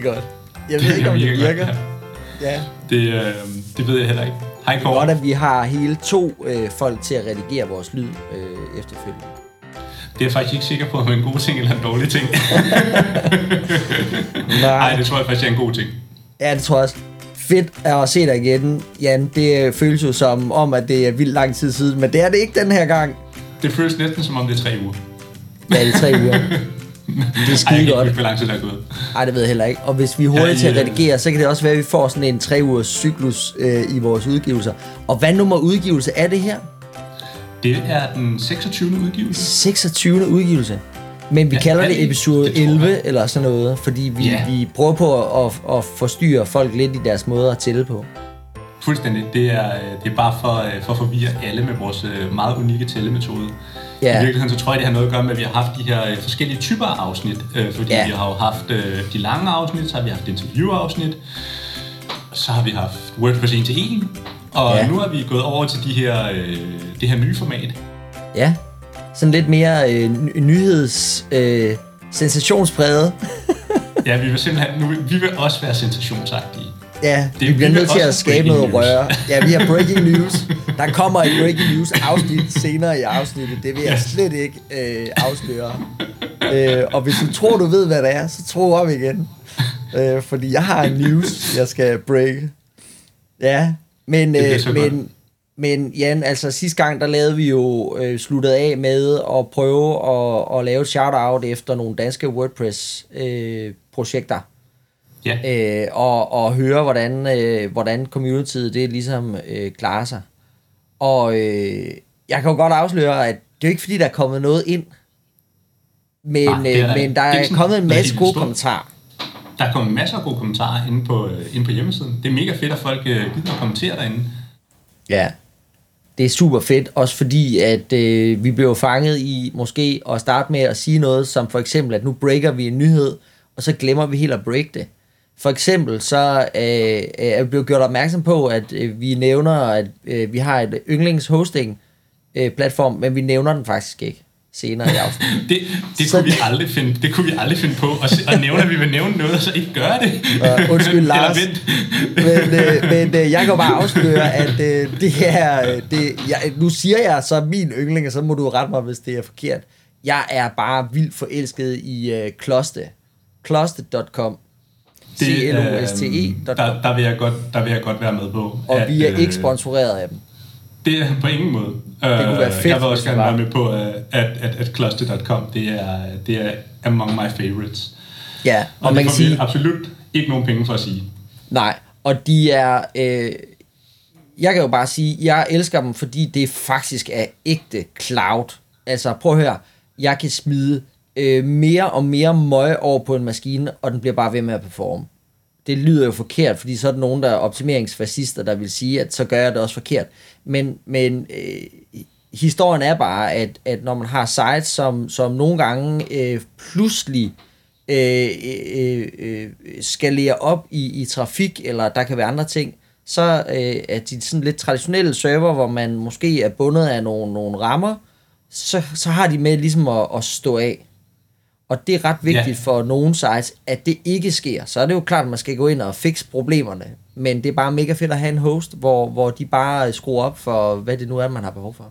skide godt. Jeg ved ikke, om det virker Ja. Det, øh, det ved jeg heller ikke. Hej Det er godt, Kåre. at vi har hele to øh, folk til at redigere vores lyd øh, efterfølgende. Det er jeg faktisk ikke sikker på, om det er en god ting eller en dårlig ting. Nej, det tror jeg faktisk er en god ting. Ja, det tror jeg også. Fedt at se dig igen, Jan. Det føles jo som om, at det er vildt lang tid siden, men det er det ikke den her gang. Det føles næsten som om det er tre uger. Ja, det er tre uger. Det er skide godt. hvor lang tid der er gået. Nej, det ved jeg heller ikke. Og hvis vi er hurtige Ja, til at redigere, så kan det også være, at vi får sådan en tre ugers cyklus øh, i vores udgivelser. Og hvad nummer udgivelse er det her? Det er den 26. udgivelse. 26. udgivelse. Men vi Ja, kalder er det det- episode det tror jeg. 11 eller sådan noget, fordi vi, Ja. vi prøver på at, at, forstyrre folk lidt i deres måde at tælle på. Fuldstændig. Det er, øh, det er bare for, øh, for at forvirre alle med vores øh, meget unikke tællemetode. Ja. I virkeligheden så tror jeg, det har noget at gøre med, at vi har haft de her øh, forskellige typer af afsnit. Øh, fordi Ja. vi har jo haft øh, de lange afsnit, så har vi haft interviewafsnit, så har vi haft WordPress 1 til 1, og Ja. nu er vi gået over til de her, øh, det her nye format. Ja, sådan lidt mere øh, ny- nyheds... Øh, sensationspræget. Ja, vi vil simpelthen, nu, vi vil også være sensationsagtige. Ja, Det- vi bliver nødt til at skabe noget news. røre. Ja, vi har breaking news. Der kommer et breaking news afsnit senere i afsnittet. Det vil jeg slet ikke øh, afsløre. Øh, og hvis du tror, du ved, hvad det er, så tro om igen. Øh, fordi jeg har en news, jeg skal break. Ja, men, øh, godt. men, men Jan, altså sidste gang, der lavede vi jo øh, sluttet af med at prøve at, at lave et shout-out efter nogle danske WordPress-projekter. Ja, øh, og, og høre, hvordan, øh, hvordan communityet det ligesom øh, klarer sig. Og øh, jeg kan jo godt afsløre, at det er ikke fordi, der er kommet noget ind, men, det er øh, der men der er er sådan kommet en masse gode kommentarer. der er kommet masser af gode kommentarer inde på, øh, inde på hjemmesiden. Det er mega fedt, at folk øh, gider at kommentere derinde. Ja. Det er super fedt, også fordi, at øh, vi blev fanget i måske at starte med at sige noget, som for eksempel, at nu breaker vi en nyhed, og så glemmer vi helt at break det. For eksempel så øh, er vi blevet gjort opmærksom på, at øh, vi nævner, at øh, vi har et yndlingshosting øh, platform, men vi nævner den faktisk ikke senere i afsnittet. Det, det, kunne vi aldrig finde, det kunne vi aldrig finde på, se- at nævne, at vi vil nævne noget, og så ikke gøre det. Uh, undskyld, Lars. Men, øh, men øh, jeg kan bare afsløre, at øh, det er... Øh, det, jeg, nu siger jeg så min yndling, og så må du rette mig, hvis det er forkert. Jeg er bare vildt forelsket i øh, Kloste. Kloste.com. Det, C-L-O-S-T-E.com. der, der, vil jeg godt, der vil jeg godt være med på. Og vi er øh, ikke sponsoreret af dem. Det er på ingen måde. Det kunne være fedt, Jeg vil også gerne være med på, øh, at, at, at cluster.com, det er, det er among my favorites. Ja, Og, og man det kan sige... absolut ikke nogen penge for at sige. Nej, og de er... Øh, jeg kan jo bare sige, jeg elsker dem, fordi det faktisk er ægte cloud. Altså, prøv at høre. Jeg kan smide øh, mere og mere møg over på en maskine, og den bliver bare ved med at performe. Det lyder jo forkert, fordi så er der nogen, der er optimeringsfascister, der vil sige, at så gør jeg det også forkert. Men, men øh, historien er bare, at, at når man har sites, som, som nogle gange øh, pludselig øh, øh, øh, skalere op i, i trafik, eller der kan være andre ting, så øh, er de sådan lidt traditionelle server, hvor man måske er bundet af nogle, nogle rammer, så, så har de med ligesom at, at stå af. Og det er ret vigtigt Ja. for nogle sites, at det ikke sker. Så er det jo klart, at man skal gå ind og fikse problemerne. Men det er bare mega fedt at have en host, hvor, hvor de bare skruer op for, hvad det nu er, man har behov for.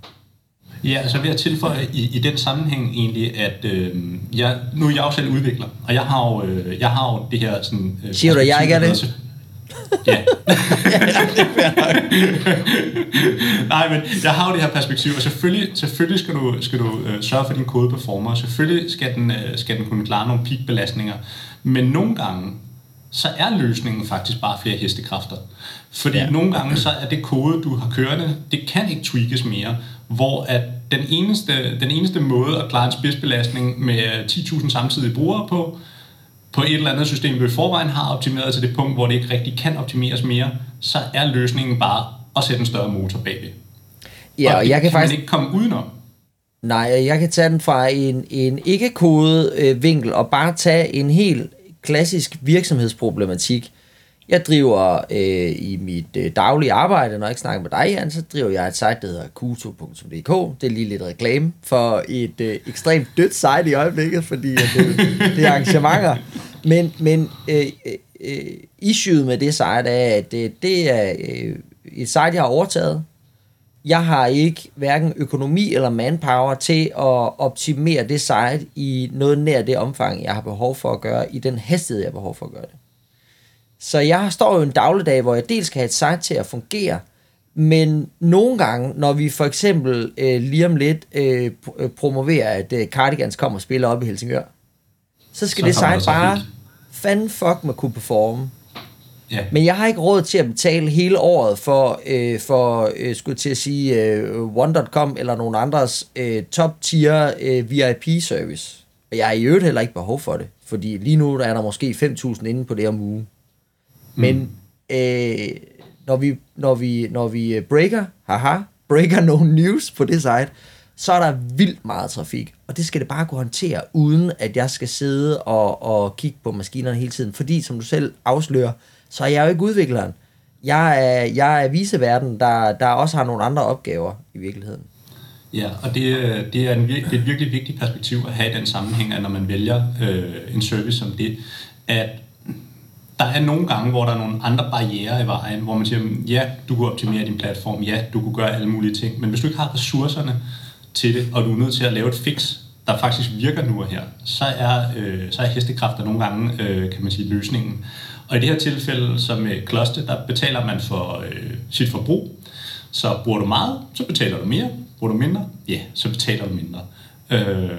Ja, så vil jeg tilføje i, i den sammenhæng egentlig, at øh, jeg, nu er jeg jo selv udvikler, og jeg har jo, øh, jeg har jo det her sådan... Øh, Siger du, jeg ikke er det? Perspektiv, der hedder- Ja. Nej, men jeg har jo det her perspektiv, og selvfølgelig, selvfølgelig skal du, skal du øh, sørge for, at din kode performer. Selvfølgelig skal den, øh, skal den kunne klare nogle peakbelastninger. Men nogle gange, så er løsningen faktisk bare flere hestekræfter. Fordi Ja. ja. nogle gange, så er det kode, du har kørende, det kan ikke tweakes mere. Hvor at den eneste, den eneste måde at klare en spidsbelastning med 10.000 samtidige brugere på, på et eller andet system, du i forvejen har optimeret til det punkt, hvor det ikke rigtig kan optimeres mere, så er løsningen bare at sætte en større motor bagved. Ja, og det jeg kan man faktisk ikke komme udenom. Nej, jeg kan tage den fra en, en ikke-kodet øh, vinkel og bare tage en helt klassisk virksomhedsproblematik. Jeg driver øh, i mit øh, daglige arbejde, når jeg ikke snakker med dig, Jan, så driver jeg et site, der hedder kuto.dk. Det er lige lidt reklame for et øh, ekstremt dødt site i øjeblikket, fordi at, øh, det er arrangementer. Men, men øh, øh, øh issueet med det site er, at det, det er øh, et site, jeg har overtaget. Jeg har ikke hverken økonomi eller manpower til at optimere det site i noget nær det omfang, jeg har behov for at gøre, i den hastighed, jeg har behov for at gøre det. Så jeg står jo en dagligdag, hvor jeg dels skal have et site til at fungere, men nogle gange, når vi for eksempel øh, lige om lidt øh, øh promoverer, at øh, Cardigans kommer og spiller op i Helsingør, så skal så det site bare fanden fuck med kunne performe. Ja. Men jeg har ikke råd til at betale hele året for, øh, for øh, skulle til at sige, øh, One.com eller nogen andres øh, top tier øh, VIP service. Og jeg har i øvrigt heller ikke behov for det, fordi lige nu der er der måske 5.000 inde på det om ugen. Men mm. øh, når, vi, når, vi, når vi øh, breaker, haha, breaker nogle news på det site, så er der vildt meget trafik. Og det skal det bare kunne håndtere, uden at jeg skal sidde og, og kigge på maskinerne hele tiden. Fordi, som du selv afslører, så er jeg jo ikke udvikleren. Jeg er, jeg er viseverden, der, der også har nogle andre opgaver i virkeligheden. Ja, og det, det, er, en, det er et virkelig vigtigt perspektiv at have i den sammenhæng, at når man vælger øh, en service som det, at der er nogle gange, hvor der er nogle andre barriere i vejen, hvor man siger, mm, ja, du kan optimere din platform, ja, du kunne gøre alle mulige ting, men hvis du ikke har ressourcerne til det, og du er nødt til at lave et fix, der faktisk virker nu og her, så er, øh, så er hestekræfter nogle gange, øh, kan man sige, løsningen. Og i det her tilfælde, som med Kloster, der betaler man for øh, sit forbrug. Så bruger du meget, så betaler du mere. Bruger du mindre, ja, så betaler du mindre. Øh,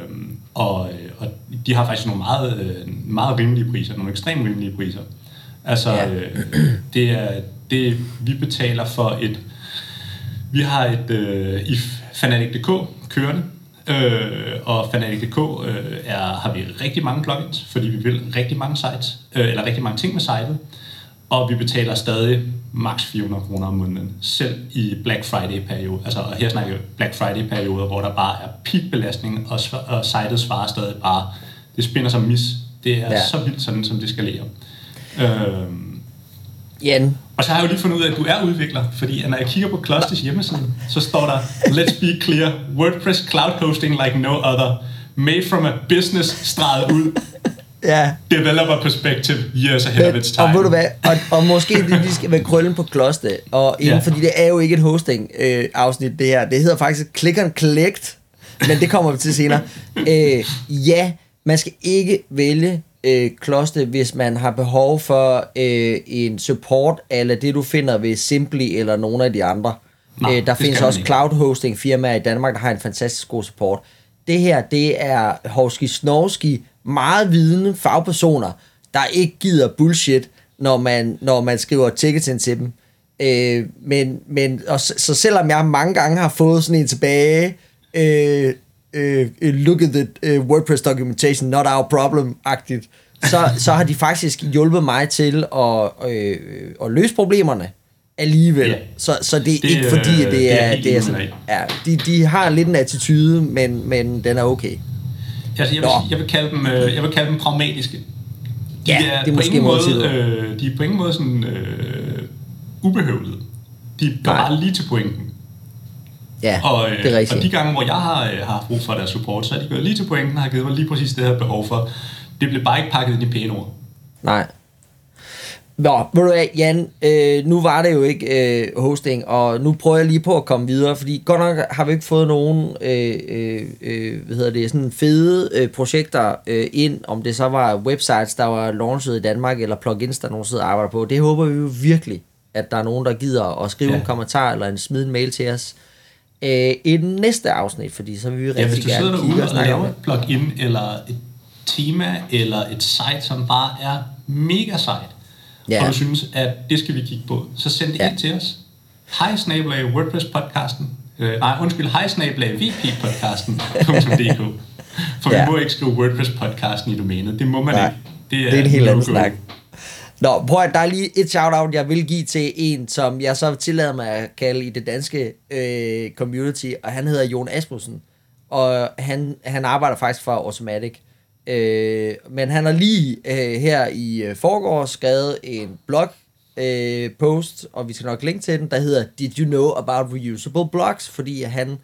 og, og de har faktisk nogle meget, øh, meget rimelige priser, nogle ekstremt rimelige priser. Altså, ja. øh, det er det, vi betaler for et... Vi har et øh, i Fanatic.dk kørende, øh, og Fanatic.dk øh, er, har vi rigtig mange plugins, fordi vi vil rigtig mange sites, øh, eller rigtig mange ting med sitet, og vi betaler stadig maks 400 kroner om måneden, selv i Black Friday-periode. Altså, og her snakker jeg Black Friday-perioder, hvor der bare er peak-belastning, og, og sitet svarer stadig bare, det spinder som mis. Det er ja. så vildt sådan, som det skal lære. Øhm, Jan. Og så har jeg jo lige fundet ud af, at du er udvikler, fordi når jeg kigger på Clusters hjemmeside, så står der, let's be clear, WordPress cloud hosting like no other, made from a business streget ud. Ja. Developer perspective, years ahead of its time. Og ved du hvad, og, og måske det lige skal være krøllen på kloster, og inden, yeah. fordi det er jo ikke et hosting øh, afsnit det her, det hedder faktisk click and collect, men det kommer vi til senere. Øh, ja, man skal ikke vælge øh, kloster, hvis man har behov for øh, en support, eller det du finder ved Simply eller nogle af de andre. Nej, øh, der findes også cloud hosting firmaer i Danmark, der har en fantastisk god support. Det her, det er Hovski Snorski, meget vidende fagpersoner, der ikke gider bullshit, når man, når man skriver tickets ind til dem. Øh, men, men og så, så selvom jeg mange gange har fået sådan en tilbage, øh, uh, look at the uh, WordPress documentation, not our problem-agtigt, så, så har de faktisk hjulpet mig til at, øh, at løse problemerne alligevel. Yeah. Så, så det er det, ikke fordi, at det er... Det er, det er sådan, ja, de, de har lidt en attitude, men, men den er okay. Altså, jeg, vil, jeg, vil kalde dem, jeg vil kalde dem pragmatiske. De ja, er det er måske måde, øh, De er på ingen måde sådan øh, ubehøvlede. De går bare lige til pointen. Ja, og, øh, det er rigtigt. Og de gange, hvor jeg har, øh, har haft brug for deres support, så er de gået lige til pointen og har givet mig lige præcis det her behov for. Det bliver bare ikke pakket ind i pæne ord. Nej. Nå, ved du hvad, Jan, øh, nu var det jo ikke øh, hosting, og nu prøver jeg lige på at komme videre, fordi godt nok har vi ikke fået nogen øh, øh, øh hvad hedder det, sådan fede øh, projekter øh, ind, om det så var websites, der var launchet i Danmark, eller plugins, der nogen sidder og arbejder på. Det håber vi jo virkelig, at der er nogen, der gider at skrive ja. en kommentar, eller en smide en mail til os, øh, i den næste afsnit, fordi så vil vi rigtig ja, hvis du gerne kigge og snakke om et plugin, eller et tema, eller et site, som bare er mega sejt, ja. og du synes, at det skal vi kigge på, så send det ja. ind til os. Hej snabelag WordPress-podcasten. Øh, nej, undskyld, hej snabelag VP-podcasten.dk For ja. vi må ikke skrive WordPress-podcasten i domænet. Det må man nej. ikke. Det er, det er en helt anden snak. Nå, prøv at der er lige et shout-out, jeg vil give til en, som jeg så tillader mig at kalde i det danske øh, community, og han hedder Jon Asmussen, og han, han arbejder faktisk for Automatic. Øh, men han har lige øh, her i øh, forgårs skrevet en blog øh, post, og vi skal nok linke til den, der hedder Did you know about reusable blocks? Fordi han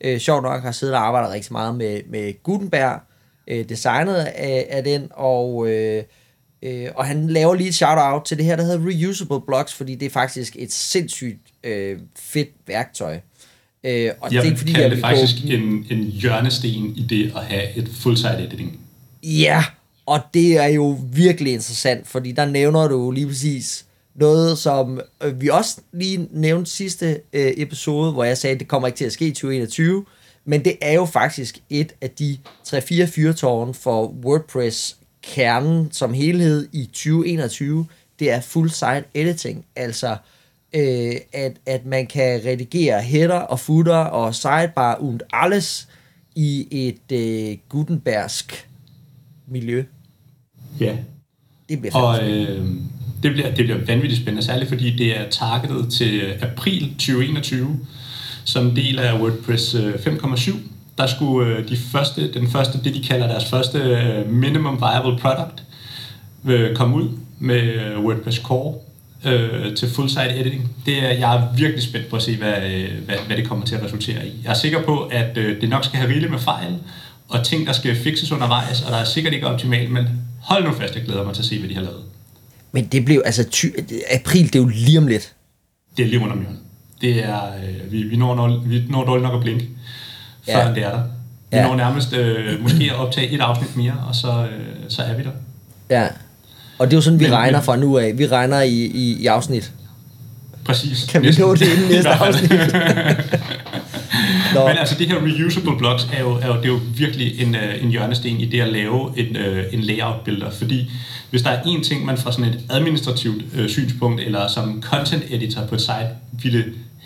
øh, sjovt nok har siddet og arbejdet rigtig meget med, med Gutenberg, øh, designet af, af den, og, øh, øh, og han laver lige et shout-out til det her, der hedder reusable blocks, fordi det er faktisk et sindssygt øh, fedt værktøj. Øh, og jeg det er fordi, jeg det faktisk gå... en, en hjørnesten i det at have et full-site editing. Ja, og det er jo virkelig interessant, fordi der nævner du lige præcis noget, som øh, vi også lige nævnte sidste øh, episode, hvor jeg sagde, at det kommer ikke til at ske i 2021, men det er jo faktisk et af de 3-4 fyrtårne for WordPress-kernen som helhed i 2021. Det er full-site editing, altså øh, at, at man kan redigere header og footer og sidebar und alles i et øh, Gutenbergsk miljø. Ja. Det bliver og, øh, det bliver, det bliver vanvittigt spændende, særligt fordi det er targetet til april 2021 som del af WordPress 5.7. Øh, der skulle øh, de første, den første, det de kalder deres første øh, minimum viable product, komme ud med WordPress Core øh, til full site editing. Det er, jeg er virkelig spændt på at se, hvad, hvad, hvad det kommer til at resultere i. Jeg er sikker på, at øh, det nok skal have rigeligt med fejl, og ting, der skal fikses undervejs, og der er sikkert ikke optimalt, men hold nu fast, jeg glæder mig til at se, hvad de har lavet. Men det blev, altså, ty, april, det er jo lige om lidt. Det er lige rundt om hjørnet. Det er, øh, vi, vi, når, vi når dårligt nok at blinke, før ja. det er der. Vi ja. når nærmest øh, måske at optage et afsnit mere, og så, øh, så er vi der. Ja, og det er jo sådan, vi men, regner fra nu af. Vi regner i, i, i afsnit. Præcis. Kan vi nå det inden næste afsnit? Nå. Men altså, det her reusable blocks er jo, er jo, det er jo virkelig en, uh, en hjørnesten i det at lave en, uh, en layout-builder, fordi hvis der er en ting, man fra sådan et administrativt uh, synspunkt, eller som content editor på et site, ville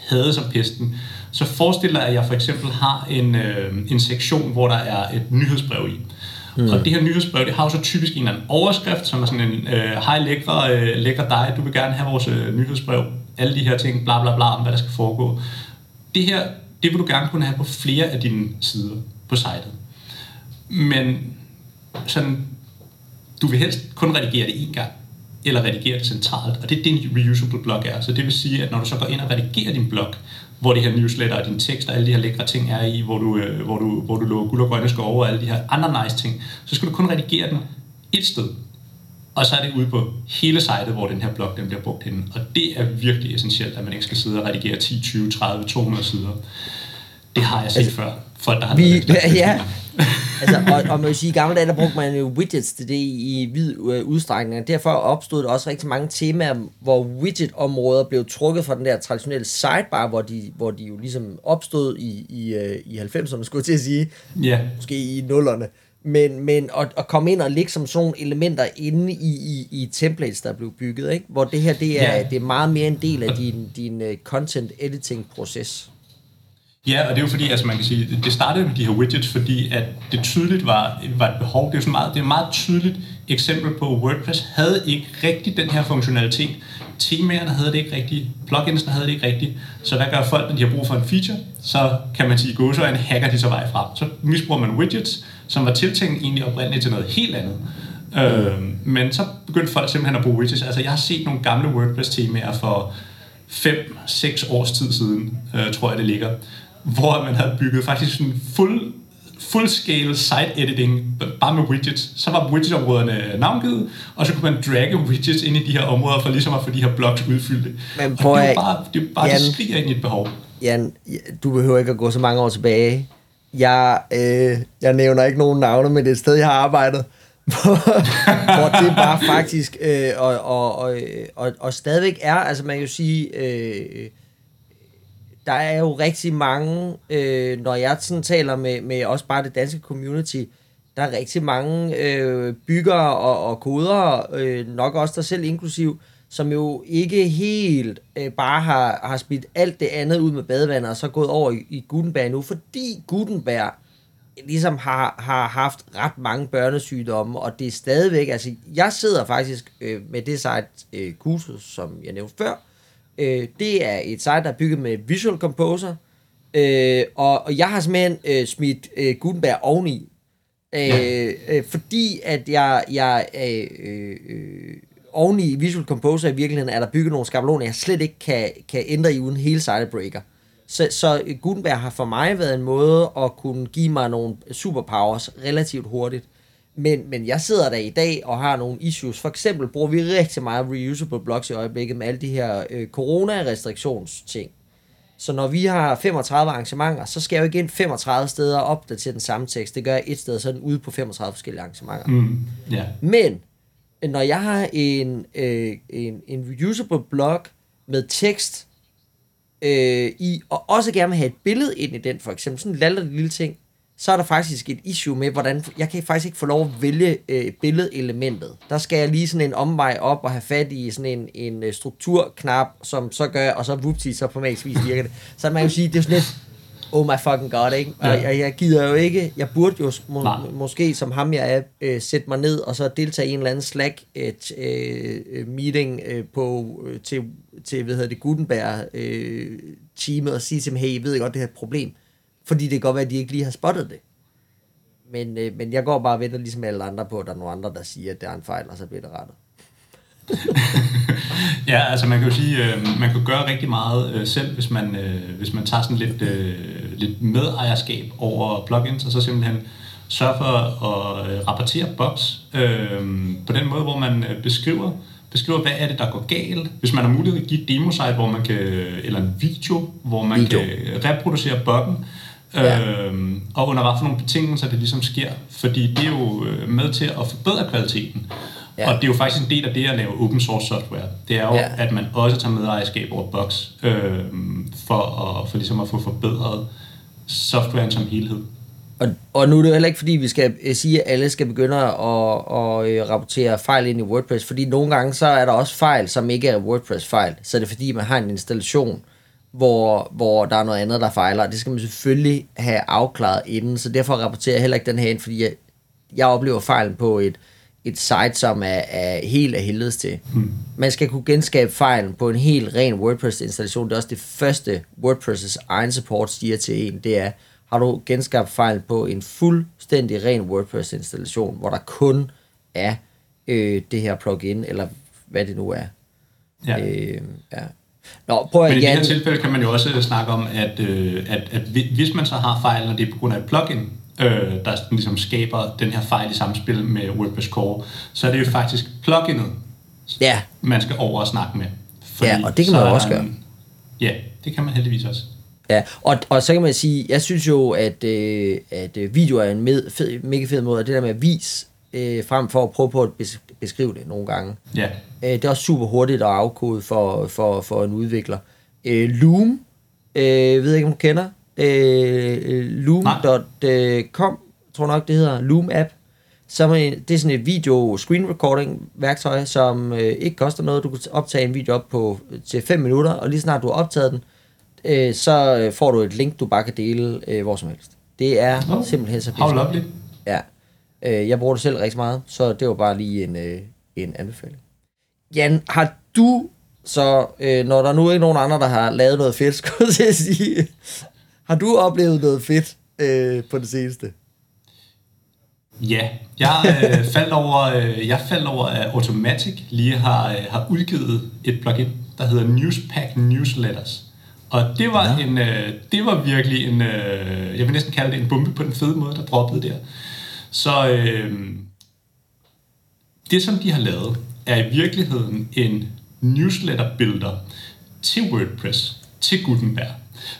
have som pesten, så forestiller jeg, at jeg for eksempel har en, uh, en sektion, hvor der er et nyhedsbrev i. Mm. Og det her nyhedsbrev, det har jo så typisk en eller anden overskrift, som er sådan en, øh, hej lækre, øh, lækre dig, du vil gerne have vores øh, nyhedsbrev, alle de her ting, bla bla bla, om hvad der skal foregå. Det her, det vil du gerne kunne have på flere af dine sider på sitet. Men sådan, du vil helst kun redigere det én gang, eller redigere det centralt, og det er det, en reusable blog er. Så det vil sige, at når du så går ind og redigerer din blog, hvor det her newsletter og din tekst og alle de her lækre ting er i, hvor du, øh, hvor du, hvor du lå guld og grønne skove og alle de her andre nice ting, så skal du kun redigere den et sted. Og så er det ude på hele sitet, hvor den her blog den bliver brugt henne. Og det er virkelig essentielt, at man ikke skal sidde og redigere 10, 20, 30, 200 sider. Det har jeg set altså, før. Folk, der har vi, ja, altså, og, og man vil sige, i gamle dage, der brugte man jo widgets til det i vid øh, udstrækning, og derfor opstod der også rigtig mange temaer, hvor widget-områder blev trukket fra den der traditionelle sidebar, hvor de, hvor de jo ligesom opstod i, i, øh, i 90'erne, skulle jeg til at sige. Ja. Yeah. Måske i nullerne. Men, men at, at komme ind og lægge som sådan nogle elementer inde i, i, i templates, der blev bygget, ikke? hvor det her det er, yeah. det er meget mere en del af din, din uh, content editing proces. Ja, og det er jo fordi, altså man kan sige, det startede med de her widgets, fordi at det tydeligt var, var et behov. Det er, jo meget, det er et meget tydeligt eksempel på, at WordPress havde ikke rigtig den her funktionalitet. Temaerne havde det ikke rigtigt, pluginsene havde det ikke rigtigt. Så hvad gør folk, når de har brug for en feature? Så kan man sige, gå så en hacker de så vej frem. Så misbruger man widgets, som var tiltænkt egentlig oprindeligt til noget helt andet. Øh, men så begyndte folk simpelthen at bruge widgets. Altså jeg har set nogle gamle WordPress-temaer for 5-6 års tid siden, øh, tror jeg det ligger hvor man havde bygget faktisk en fuld full-scale site editing, bare med widgets. Så var widget-områderne navngivet, og så kunne man dragge widgets ind i de her områder, for ligesom at få de her blocks udfyldt. Men på, og det er bare, det, er bare Jan, det skriger ind i et behov. Jan, du behøver ikke at gå så mange år tilbage. Jeg, øh, jeg nævner ikke nogen navne, men det er et sted, jeg har arbejdet, hvor det bare faktisk, øh, og, og, og, og, og stadigvæk er, altså man kan jo sige, øh, der er jo rigtig mange, øh, når jeg sådan taler med, med også bare det danske community, der er rigtig mange øh, byggere og, og kodere, øh, nok også der selv inklusiv, som jo ikke helt øh, bare har, har smidt alt det andet ud med badevandet, og så gået over i, i Gutenberg nu, fordi Gutenberg ligesom har, har haft ret mange børnesygdomme, og det er stadigvæk, altså jeg sidder faktisk øh, med det site øh, kursus, som jeg nævnte før, Øh, det er et site, der er bygget med Visual Composer, øh, og, og jeg har simpelthen øh, smidt øh, Gutenberg oveni, øh, ja. øh, fordi at jeg, jeg øh, øh, oven i Visual Composer i virkeligheden er der bygget nogle skabeloner, jeg slet ikke kan, kan ændre i uden hele sidebreaker. Så, så Gutenberg har for mig været en måde at kunne give mig nogle superpowers relativt hurtigt. Men, men jeg sidder der i dag og har nogle issues. For eksempel bruger vi rigtig meget reusable blocks i øjeblikket med alle de her øh, corona-restriktionsting. Så når vi har 35 arrangementer, så skal jeg jo ikke ind 35 steder og opdatere den samme tekst. Det gør jeg et sted, så den ude på 35 forskellige arrangementer. Mm, yeah. Men når jeg har en, øh, en, en reusable block med tekst øh, i, og også gerne vil have et billede ind i den, for eksempel sådan en lallerlig lille ting, så er der faktisk et issue med, hvordan jeg kan faktisk ikke få lov at vælge øh, billedelementet. Der skal jeg lige sådan en omvej op og have fat i sådan en, en øh, strukturknap, som så gør, og så vupti, så på magisk vis virker det. Så man kan jo sige, det er sådan lidt, oh my fucking god, ikke? Og Ja. jeg, jeg gider jo ikke, jeg burde jo må, Nej. måske, som ham jeg er, øh, sætte mig ned og så deltage i en eller anden Slack et, øh, øh, meeting øh, på, øh, til, til, hvad hedder det, Gutenberg øh, teamet og sige til dem, hey, I ved godt, det her er problem. Fordi det kan godt være, at de ikke lige har spottet det. Men, øh, men jeg går bare og venter ligesom alle andre på, at der er nogle andre, der siger, at det er en fejl, og så bliver det rettet. Ja, altså man kan jo sige, øh, man kan gøre rigtig meget øh, selv, hvis man, øh, hvis man tager sådan lidt, øh, lidt medejerskab over plugins, og så simpelthen sørge for at øh, rapportere bugs øh, på den måde, hvor man øh, beskriver, beskriver, hvad er det, der går galt. Hvis man har mulighed at give et demo-site, hvor man kan, eller en video, hvor man Video. kan reproducere buggen, Ja. Øhm, og under hvad for nogle betingelser det ligesom sker. Fordi det er jo øh, med til at forbedre kvaliteten. Ja. Og det er jo faktisk en del af det at lave open source software. Det er jo, Ja. at man også tager medejerskab over bugs, øhm, for, at, for ligesom at få forbedret softwaren som helhed. Og, og nu er det jo heller ikke, fordi vi skal øh, sige, at alle skal begynde at, at øh, rapportere fejl ind i WordPress, fordi nogle gange så er der også fejl, som ikke er WordPress-fejl. Så er det fordi, man har en installation, hvor, hvor der er noget andet, der fejler, og det skal man selvfølgelig have afklaret inden, så derfor rapporterer jeg heller ikke den her ind, fordi jeg, jeg oplever fejlen på et, et site, som er, er helt af helvedes til. Hmm. Man skal kunne genskabe fejlen på en helt ren WordPress-installation. Det er også det første WordPress' egen support siger til en, det er, har du genskabt fejlen på en fuldstændig ren WordPress-installation, hvor der kun er øh, det her plugin, eller hvad det nu er. Ja. Øh, ja. Nå, prøv at Men i det her tilfælde kan man jo også snakke om, at, øh, at, at hvi- hvis man så har fejlen, og det er på grund af et plugin, øh, der ligesom skaber den her fejl i samspil med WordPress Core, så er det jo faktisk pluginet, Ja, man skal over og snakke med. Ja, og det kan man jo også gøre. Ja, det kan man heldigvis også. Ja, og, og så kan man sige, jeg synes jo, at, øh, at øh, video er en med, fed, mega fed måde, og det der med at vise, øh, frem for at prøve på at bes- beskrive det nogle gange. Ja, Øh, det er også super hurtigt at afkode for, for, for en udvikler. Øh, Loom, øh, ved ikke, om du kender, øh, loom.com, tror nok det hedder, Loom app. Som er, det er sådan et video screen recording værktøj, som øh, ikke koster noget. Du kan optage en video op på til 5 minutter, og lige snart du har optaget den, øh, så øh, får du et link, du bare kan dele øh, hvor som helst. Det er Nå, simpelthen så how lovely. Ja. Øh, jeg bruger det selv rigtig meget, så det var bare lige en, øh, en anbefaling. Jan, har du så, øh, når der nu ikke nogen andre, der har lavet noget fedt, skulle jeg sige, har du oplevet noget fedt øh, på det seneste? Ja, jeg øh, faldt over, øh, jeg faldt over, at Automatic lige har, øh, har udgivet et plugin, der hedder Newspack Newsletters. Og det var, en, øh, det var virkelig en, øh, jeg vil næsten kalde det en bombe på den fede måde, der droppede der. Så øh, det, som de har lavet, er i virkeligheden en newsletter-builder til WordPress, til Gutenberg.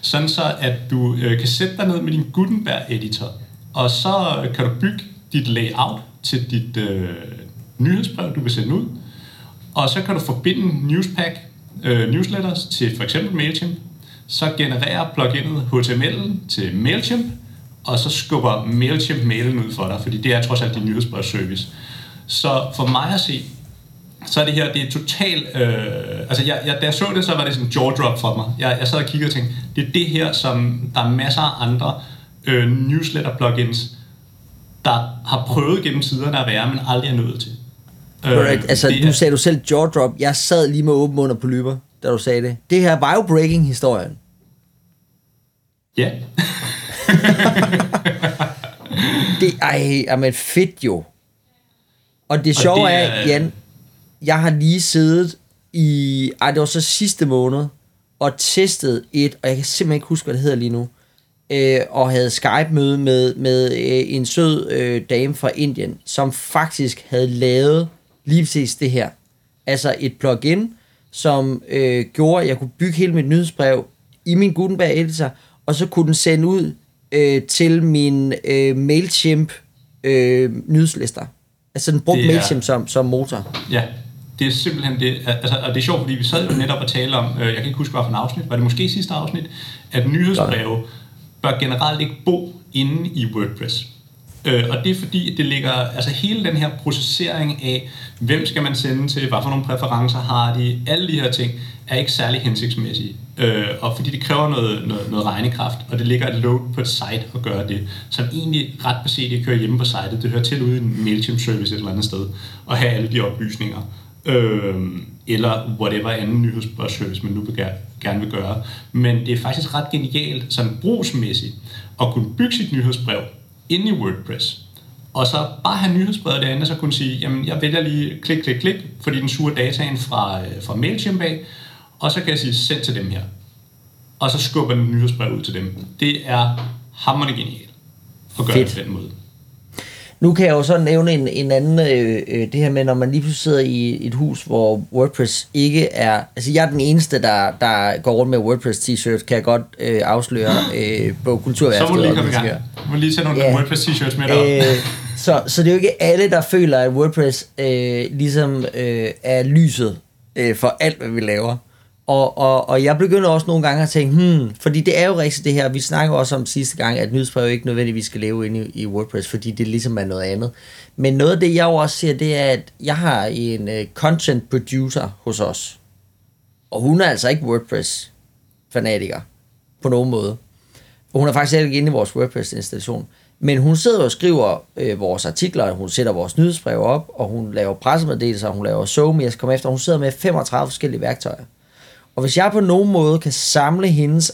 Sådan så, at du øh, kan sætte dig ned med din Gutenberg-editor, og så kan du bygge dit layout til dit øh, nyhedsbrev, du vil sende ud, og så kan du forbinde Newspack øh, newsletters til for eksempel MailChimp, så genererer pluginet HTML'en til MailChimp, og så skubber MailChimp mailen ud for dig, fordi det er trods alt din nyhedsbrevsservice. Så for mig at se, så er det her, det er totalt, øh, altså jeg, jeg, da jeg så det, så var det sådan en jaw drop for mig. Jeg, jeg sad og kiggede og tænkte, det er det her, som der er masser af andre øh, newsletter plugins, der har prøvet gennem tiderne at være, men aldrig er nået til. Øh, altså, nu sagde du selv jaw drop. Jeg sad lige med åben mund og på lyber, da du sagde det. Det her var jo breaking-historien. Ja. Det, ej, jamen fedt jo. Og det sjove det er, er- Jan, jeg har lige siddet i, ej det var så sidste måned, og testet et, og jeg kan simpelthen ikke huske, hvad det hedder lige nu, øh, og havde Skype-møde med, med øh, en sød øh, dame fra Indien, som faktisk havde lavet lige præcis det her. Altså et plugin, som øh, gjorde, at jeg kunne bygge hele mit nyhedsbrev i min Gutenberg editor, og så kunne den sende ud øh, til min øh, MailChimp øh, nyhedslister. Altså den brugte er- MailChimp som, som motor. Ja, det er simpelthen det. Altså, og det er sjovt, fordi vi sad jo netop og talte om, øh, jeg kan ikke huske, hvad for en afsnit, var det måske sidste afsnit, at nyhedsbreve bør generelt ikke bo inde i WordPress. Øh, og det er fordi, at det ligger, altså hele den her processering af, hvem skal man sende til, hvad for nogle præferencer har de, alle de her ting, er ikke særlig hensigtsmæssige. Øh, og fordi det kræver noget, noget, noget regnekraft, og det ligger et load på et site at gøre det, som egentlig ret beset ikke hører hjemme på sitet. Det hører til ude i en MailChimp-service et eller andet sted, og have alle de oplysninger. Øh, eller whatever anden nyhedsbrevservice, man nu vil gerne, gerne vil gøre. Men det er faktisk ret genialt, sådan brugsmæssigt, at kunne bygge sit nyhedsbrev inde i WordPress. Og så bare have nyhedsbrevet derinde, og så kunne sige, jamen jeg vælger lige klik, klik, klik, fordi den suger dataen fra, øh, fra MailChimp af, og så kan jeg sige, send til dem her. Og så skubber den nyhedsbrev ud til dem. Det er hammerende genialt at gøre Fedt. det på den måde. Nu kan jeg jo så nævne en, en anden, øh, øh, det her med, når man lige pludselig sidder i et hus, hvor WordPress ikke er... Altså, jeg er den eneste, der, der går rundt med WordPress t-shirts, kan jeg godt øh, afsløre øh, på Så må du lige komme i gang. Du må lige tage nogle Ja. yeah. WordPress t-shirts med dig. Øh, så, så det er jo ikke alle, der føler, at WordPress øh, ligesom øh, er lyset øh, for alt, hvad vi laver. Og, og, og jeg begynder også nogle gange at tænke, hmm, fordi det er jo rigtigt det her, vi snakker også om sidste gang, at nyhedsbrev ikke nødvendigvis skal leve inde i, i WordPress, fordi det ligesom er noget andet. Men noget af det, jeg jo også ser, det er, at jeg har en uh, content producer hos os. Og hun er altså ikke WordPress-fanatiker på nogen måde. Og hun er faktisk heller ikke inde i vores WordPress-installation. Men hun sidder og skriver øh, vores artikler, hun sætter vores nyhedsbrev op, og hun laver pressemeddelelser, hun laver Zoom, jeg skal komme efter. Hun sidder med 35 forskellige værktøjer. Og hvis jeg på nogen måde kan samle hendes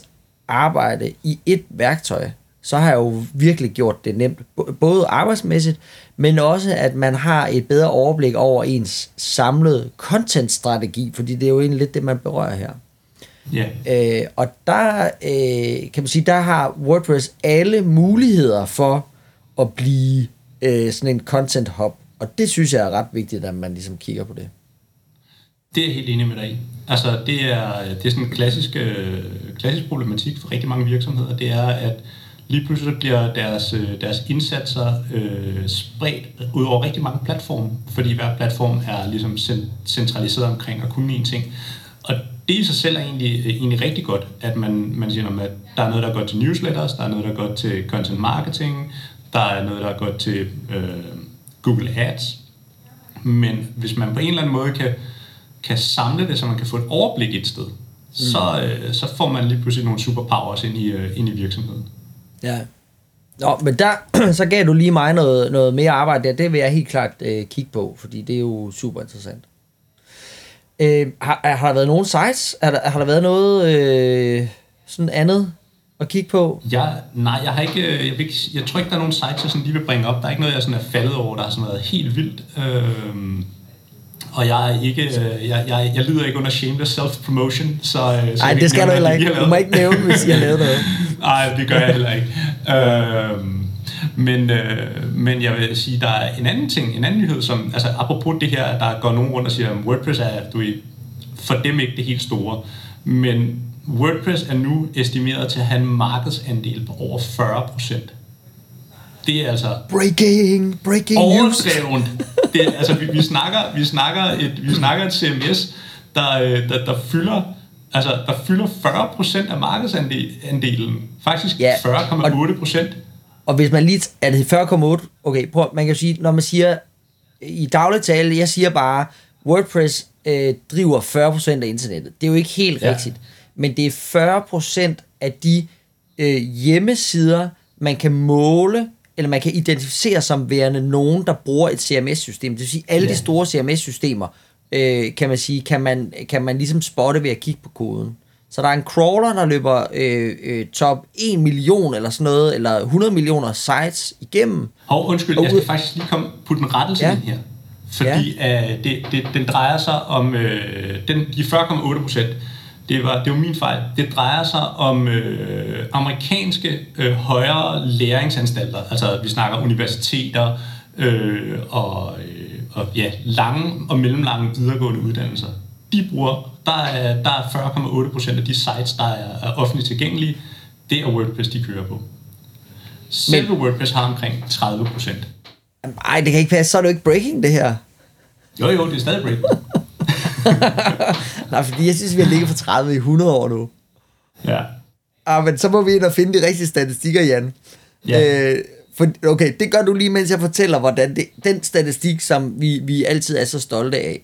arbejde i et værktøj, så har jeg jo virkelig gjort det nemt. Både arbejdsmæssigt, men også at man har et bedre overblik over ens samlede content-strategi, fordi det er jo egentlig lidt det, man berører her. Ja. Øh, og der øh, kan man sige, der har WordPress alle muligheder for at blive øh, sådan en content hub. Og det synes jeg er ret vigtigt, at man ligesom kigger på det. Det er jeg helt enig med dig i. Altså, det er, det er sådan en klassisk, øh, klassisk problematik for rigtig mange virksomheder. Det er, at lige pludselig bliver deres, øh, deres indsatser øh, spredt ud over rigtig mange platforme, fordi hver platform er ligesom centraliseret omkring at kunne en ting. Og det i sig selv er egentlig, øh, egentlig rigtig godt, at man, man siger, at der er noget, der godt til newsletters, der er noget, der godt til content marketing, der er noget, der godt til øh, Google Ads. Men hvis man på en eller anden måde kan, kan samle det, så man kan få et overblik et sted, mm. så, øh, så får man lige pludselig nogle superpowers ind i, øh, ind i virksomheden. Ja. Nå, men der, så gav du lige mig noget, noget mere arbejde der. Det vil jeg helt klart øh, kigge på, fordi det er jo super interessant. Øh, har, har der været nogle sites? Har der, har der været noget øh, sådan andet at kigge på? Jeg, nej, jeg har ikke, øh, jeg, ikke, jeg tror ikke, der er nogen sites, jeg sådan lige vil bringe op. Der er ikke noget, jeg sådan er faldet over, der har sådan været helt vildt. Øhm, og jeg er ikke, øh, jeg, jeg, jeg lider ikke under shameless self-promotion, så... øh, så vil det skal du heller ikke. Du må ikke nævne, hvis jeg lavet noget. Nej, det gør jeg heller ikke. øhm, men, øh, men jeg vil sige, der er en anden ting, en anden nyhed, som, altså apropos det her, der går nogen rundt og siger, at WordPress er, du ved, for dem ikke det helt store. Men WordPress er nu estimeret til at have en markedsandel på over 40 procent. Det er altså Breaking, breaking news. overdrevet. Det, er- altså, vi, vi, snakker, vi, snakker et, vi snakker et CMS, der, øh, der, der fylder altså, der fylder 40% af markedsandelen. Faktisk Ja, 40,8 procent. Og hvis man lige... Er det 40,8? Okay, prøv, man kan sige, når man siger... I daglig tale, jeg siger bare, WordPress øh, driver 40% af internettet. Det er jo ikke helt ja. rigtigt. Men det er 40% af de øh, hjemmesider, man kan måle, eller man kan identificere som værende nogen, der bruger et CMS-system. Det vil sige, alle Ja. de store CMS-systemer, øh, kan man sige, kan man, kan man ligesom spotte ved at kigge på koden. Så der er en crawler, der løber øh, øh, top 1 million eller sådan noget, eller 100 millioner sites igennem. Og undskyld, Og jeg skal faktisk lige komme putte en rettelse ja. ind her. Fordi ja. øh, det, det, den drejer sig om, øh, den, de 40,8 procent, det var, det var min fejl, det drejer sig om øh, amerikanske øh, højere læringsanstalter, altså vi snakker universiteter øh, og, øh, og ja, lange og mellemlange videregående uddannelser. De bruger, der er, der er 40,8 procent af de sites, der er, er offentligt tilgængelige, det er WordPress, de kører på. Selve Men, WordPress har omkring 30 procent. Nej, det kan ikke passe. Så er det jo ikke breaking, det her. Jo, jo, det er stadig breaking. Nej, fordi jeg synes, vi har ligget for 30 i 100 år nu. Ja. Ah, men så må vi ind og finde de rigtige statistikker, Jan. Ja. Øh, for, okay, det gør du lige, mens jeg fortæller, hvordan det, den statistik, som vi, vi altid er så stolte af,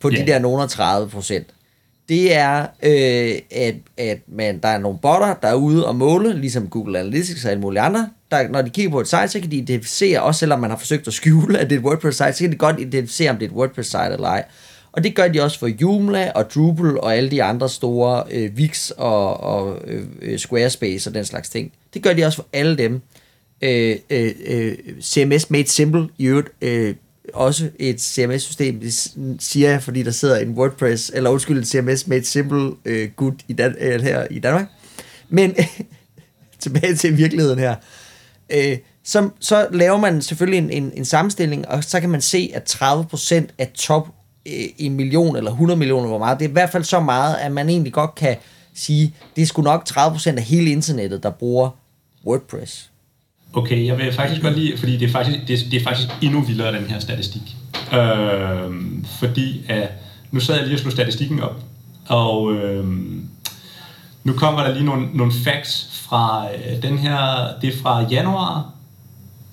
på ja. de der nogle 30 procent, det er, øh, at, at man, der er nogle botter, der er ude og måle, ligesom Google Analytics og alle mulige andre. Der, når de kigger på et site, så kan de identificere, også selvom man har forsøgt at skjule, at det er et WordPress-site, så kan de godt identificere, om det er et WordPress-site eller ej. Og det gør de også for Joomla og Drupal og alle de andre store øh, Wix og, og øh, øh Squarespace og den slags ting. Det gør de også for alle dem. Øh, øh, øh, CMS Made Simple i øvrigt øh, også et CMS-system, det siger jeg, fordi der sidder en WordPress, eller undskyld, en CMS Made Simple øh, gut i Dan- øh, her i Danmark. Men tilbage til virkeligheden her. Øh, så, så laver man selvfølgelig en, en, en sammenstilling, og så kan man se, at 30% af top Øh, en million eller 100 millioner, hvor meget, det er i hvert fald så meget, at man egentlig godt kan sige, det er sgu nok 30% af hele internettet, der bruger WordPress. Okay, jeg vil faktisk godt lide, fordi det er faktisk, det, det er faktisk endnu vildere, den her statistik. Øh, fordi at, nu sad jeg lige og slog statistikken op, og øh, nu kommer der lige nogle, nogle facts fra øh, den her, det er fra januar,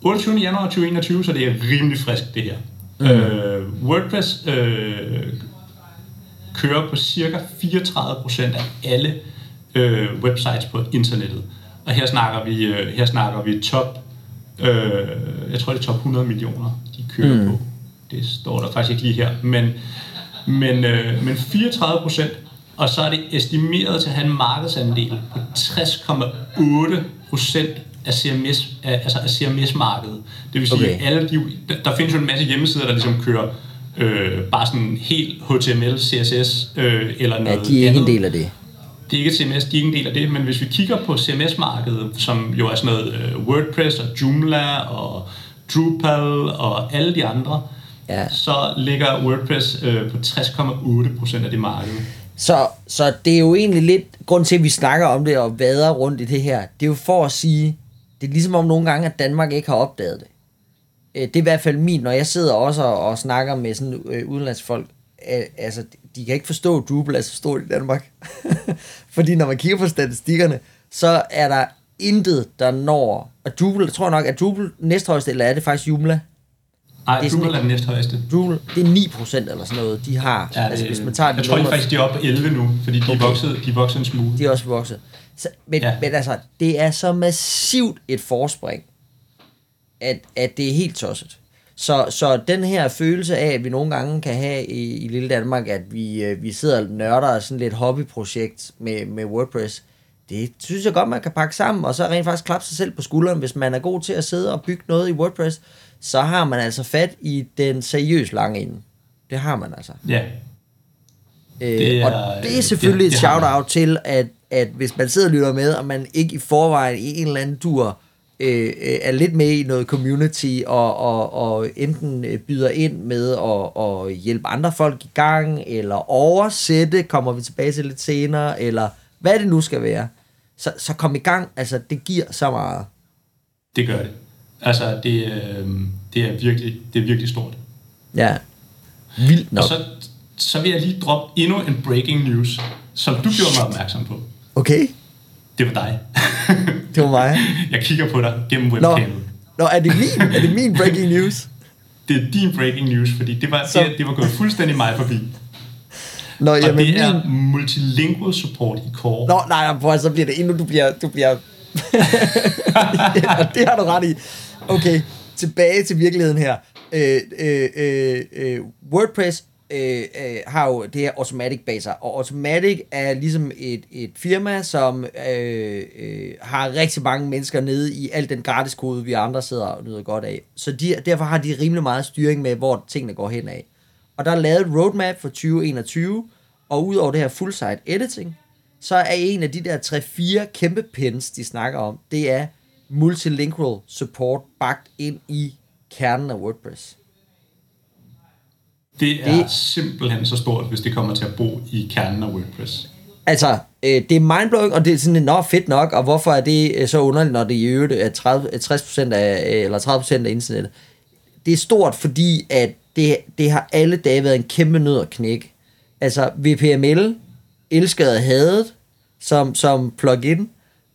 28. januar 2021, så det er rimelig frisk det her. Mm. Øh, WordPress øh, kører på cirka 34% af alle øh, websites på internettet. Og her snakker vi, øh, her snakker vi top, øh, jeg tror det er top 100 millioner, de kører mm. på. Det står der faktisk ikke lige her, men, men, øh, men 34 procent, og så er det estimeret til at have en markedsandel på 60,8 procent af CMS, altså af CMS-markedet. Det vil sige, okay. alle de, der findes jo en masse hjemmesider, der ligesom kører øh, bare sådan helt HTML, CSS øh, eller noget Ja, de er ikke en del af det det er ikke CMS, de er ikke en del af det, men hvis vi kigger på CMS-markedet, som jo er sådan noget uh, WordPress og Joomla og Drupal og alle de andre, ja. så ligger WordPress uh, på 60,8% af det marked. Så, så det er jo egentlig lidt, grund til at vi snakker om det og vader rundt i det her, det er jo for at sige, det er ligesom om nogle gange, at Danmark ikke har opdaget det. Øh, det er i hvert fald min, når jeg sidder også og, og snakker med sådan øh, udenlandsfolk, altså de kan ikke forstå, at Drupal er så stort i Danmark. Fordi når man kigger på statistikkerne, så er der intet, der når... Og Drupal, jeg tror nok, at Drupal næsthøjeste, eller er det faktisk Joomla? Nej, Drupal er den næsthøjeste. Drupal, det er 9% eller sådan noget, de har. Ja, det, altså, hvis man tager jeg tror faktisk, de er oppe på 11 nu, fordi de, okay. er vokset, de er vokset en smule. De er også vokset. Så, men, ja. men altså, det er så massivt et forspring, at, at det er helt tosset. Så, så den her følelse af, at vi nogle gange kan have i, i lille Danmark, at vi, øh, vi sidder og nørder sådan lidt hobbyprojekt med, med WordPress, det synes jeg godt, man kan pakke sammen, og så rent faktisk klappe sig selv på skulderen, hvis man er god til at sidde og bygge noget i WordPress, så har man altså fat i den seriøse lange ende. Det har man altså. Ja. Øh, det er, og det er selvfølgelig det, det et shout-out til, at, at hvis man sidder og lytter med, og man ikke i forvejen i en eller anden tur Øh, øh, er lidt med i noget community, og, og, og enten øh, byder ind med at, at hjælpe andre folk i gang, eller oversætte, kommer vi tilbage til lidt senere, eller hvad det nu skal være. Så, så kom i gang, altså det giver så meget. Det gør det. Altså det, øh, det, er, virkelig, det er virkelig stort. Ja, vildt nok. Og så, så vil jeg lige droppe endnu en breaking news, som du gjorde mig opmærksom på. Okay. Det var dig. det var mig. Jeg kigger på dig gennem webcamet. Nå, Nå er, det min, er det min breaking news? Det er din breaking news, fordi det var, så... det, det var gået fuldstændig mig forbi. Nå, og jamen, det er min... multilingual support i Core. Nå, nej, nej, så bliver det endnu, du bliver... Du bliver ja, det har du ret i. Okay, tilbage til virkeligheden her. Øh, øh, øh, øh, WordPress øh, øh, har jo det her Automatic bag sig, og Automatic er ligesom et, et firma, som øh, øh, har rigtig mange mennesker nede i al den gratis kode, vi andre sidder og nyder godt af. Så de, derfor har de rimelig meget styring med, hvor tingene går hen af. Og der er lavet et roadmap for 2021, og udover det her full-site editing, så er en af de der 3-4 kæmpe pins, de snakker om, det er multilingual support bagt ind i kernen af WordPress. Det er det, simpelthen så stort, hvis det kommer til at bo i kernen af WordPress. Altså, øh, det er mindblowing, og det er sådan, nå, fedt nok, og hvorfor er det øh, så underligt, når det i øvrigt er 30, 60% af, øh, eller 30% af internettet? Det er stort, fordi at det, det har alle dage været en kæmpe nød at knække. Altså, VPML, elsket og hadet, som, som plugin,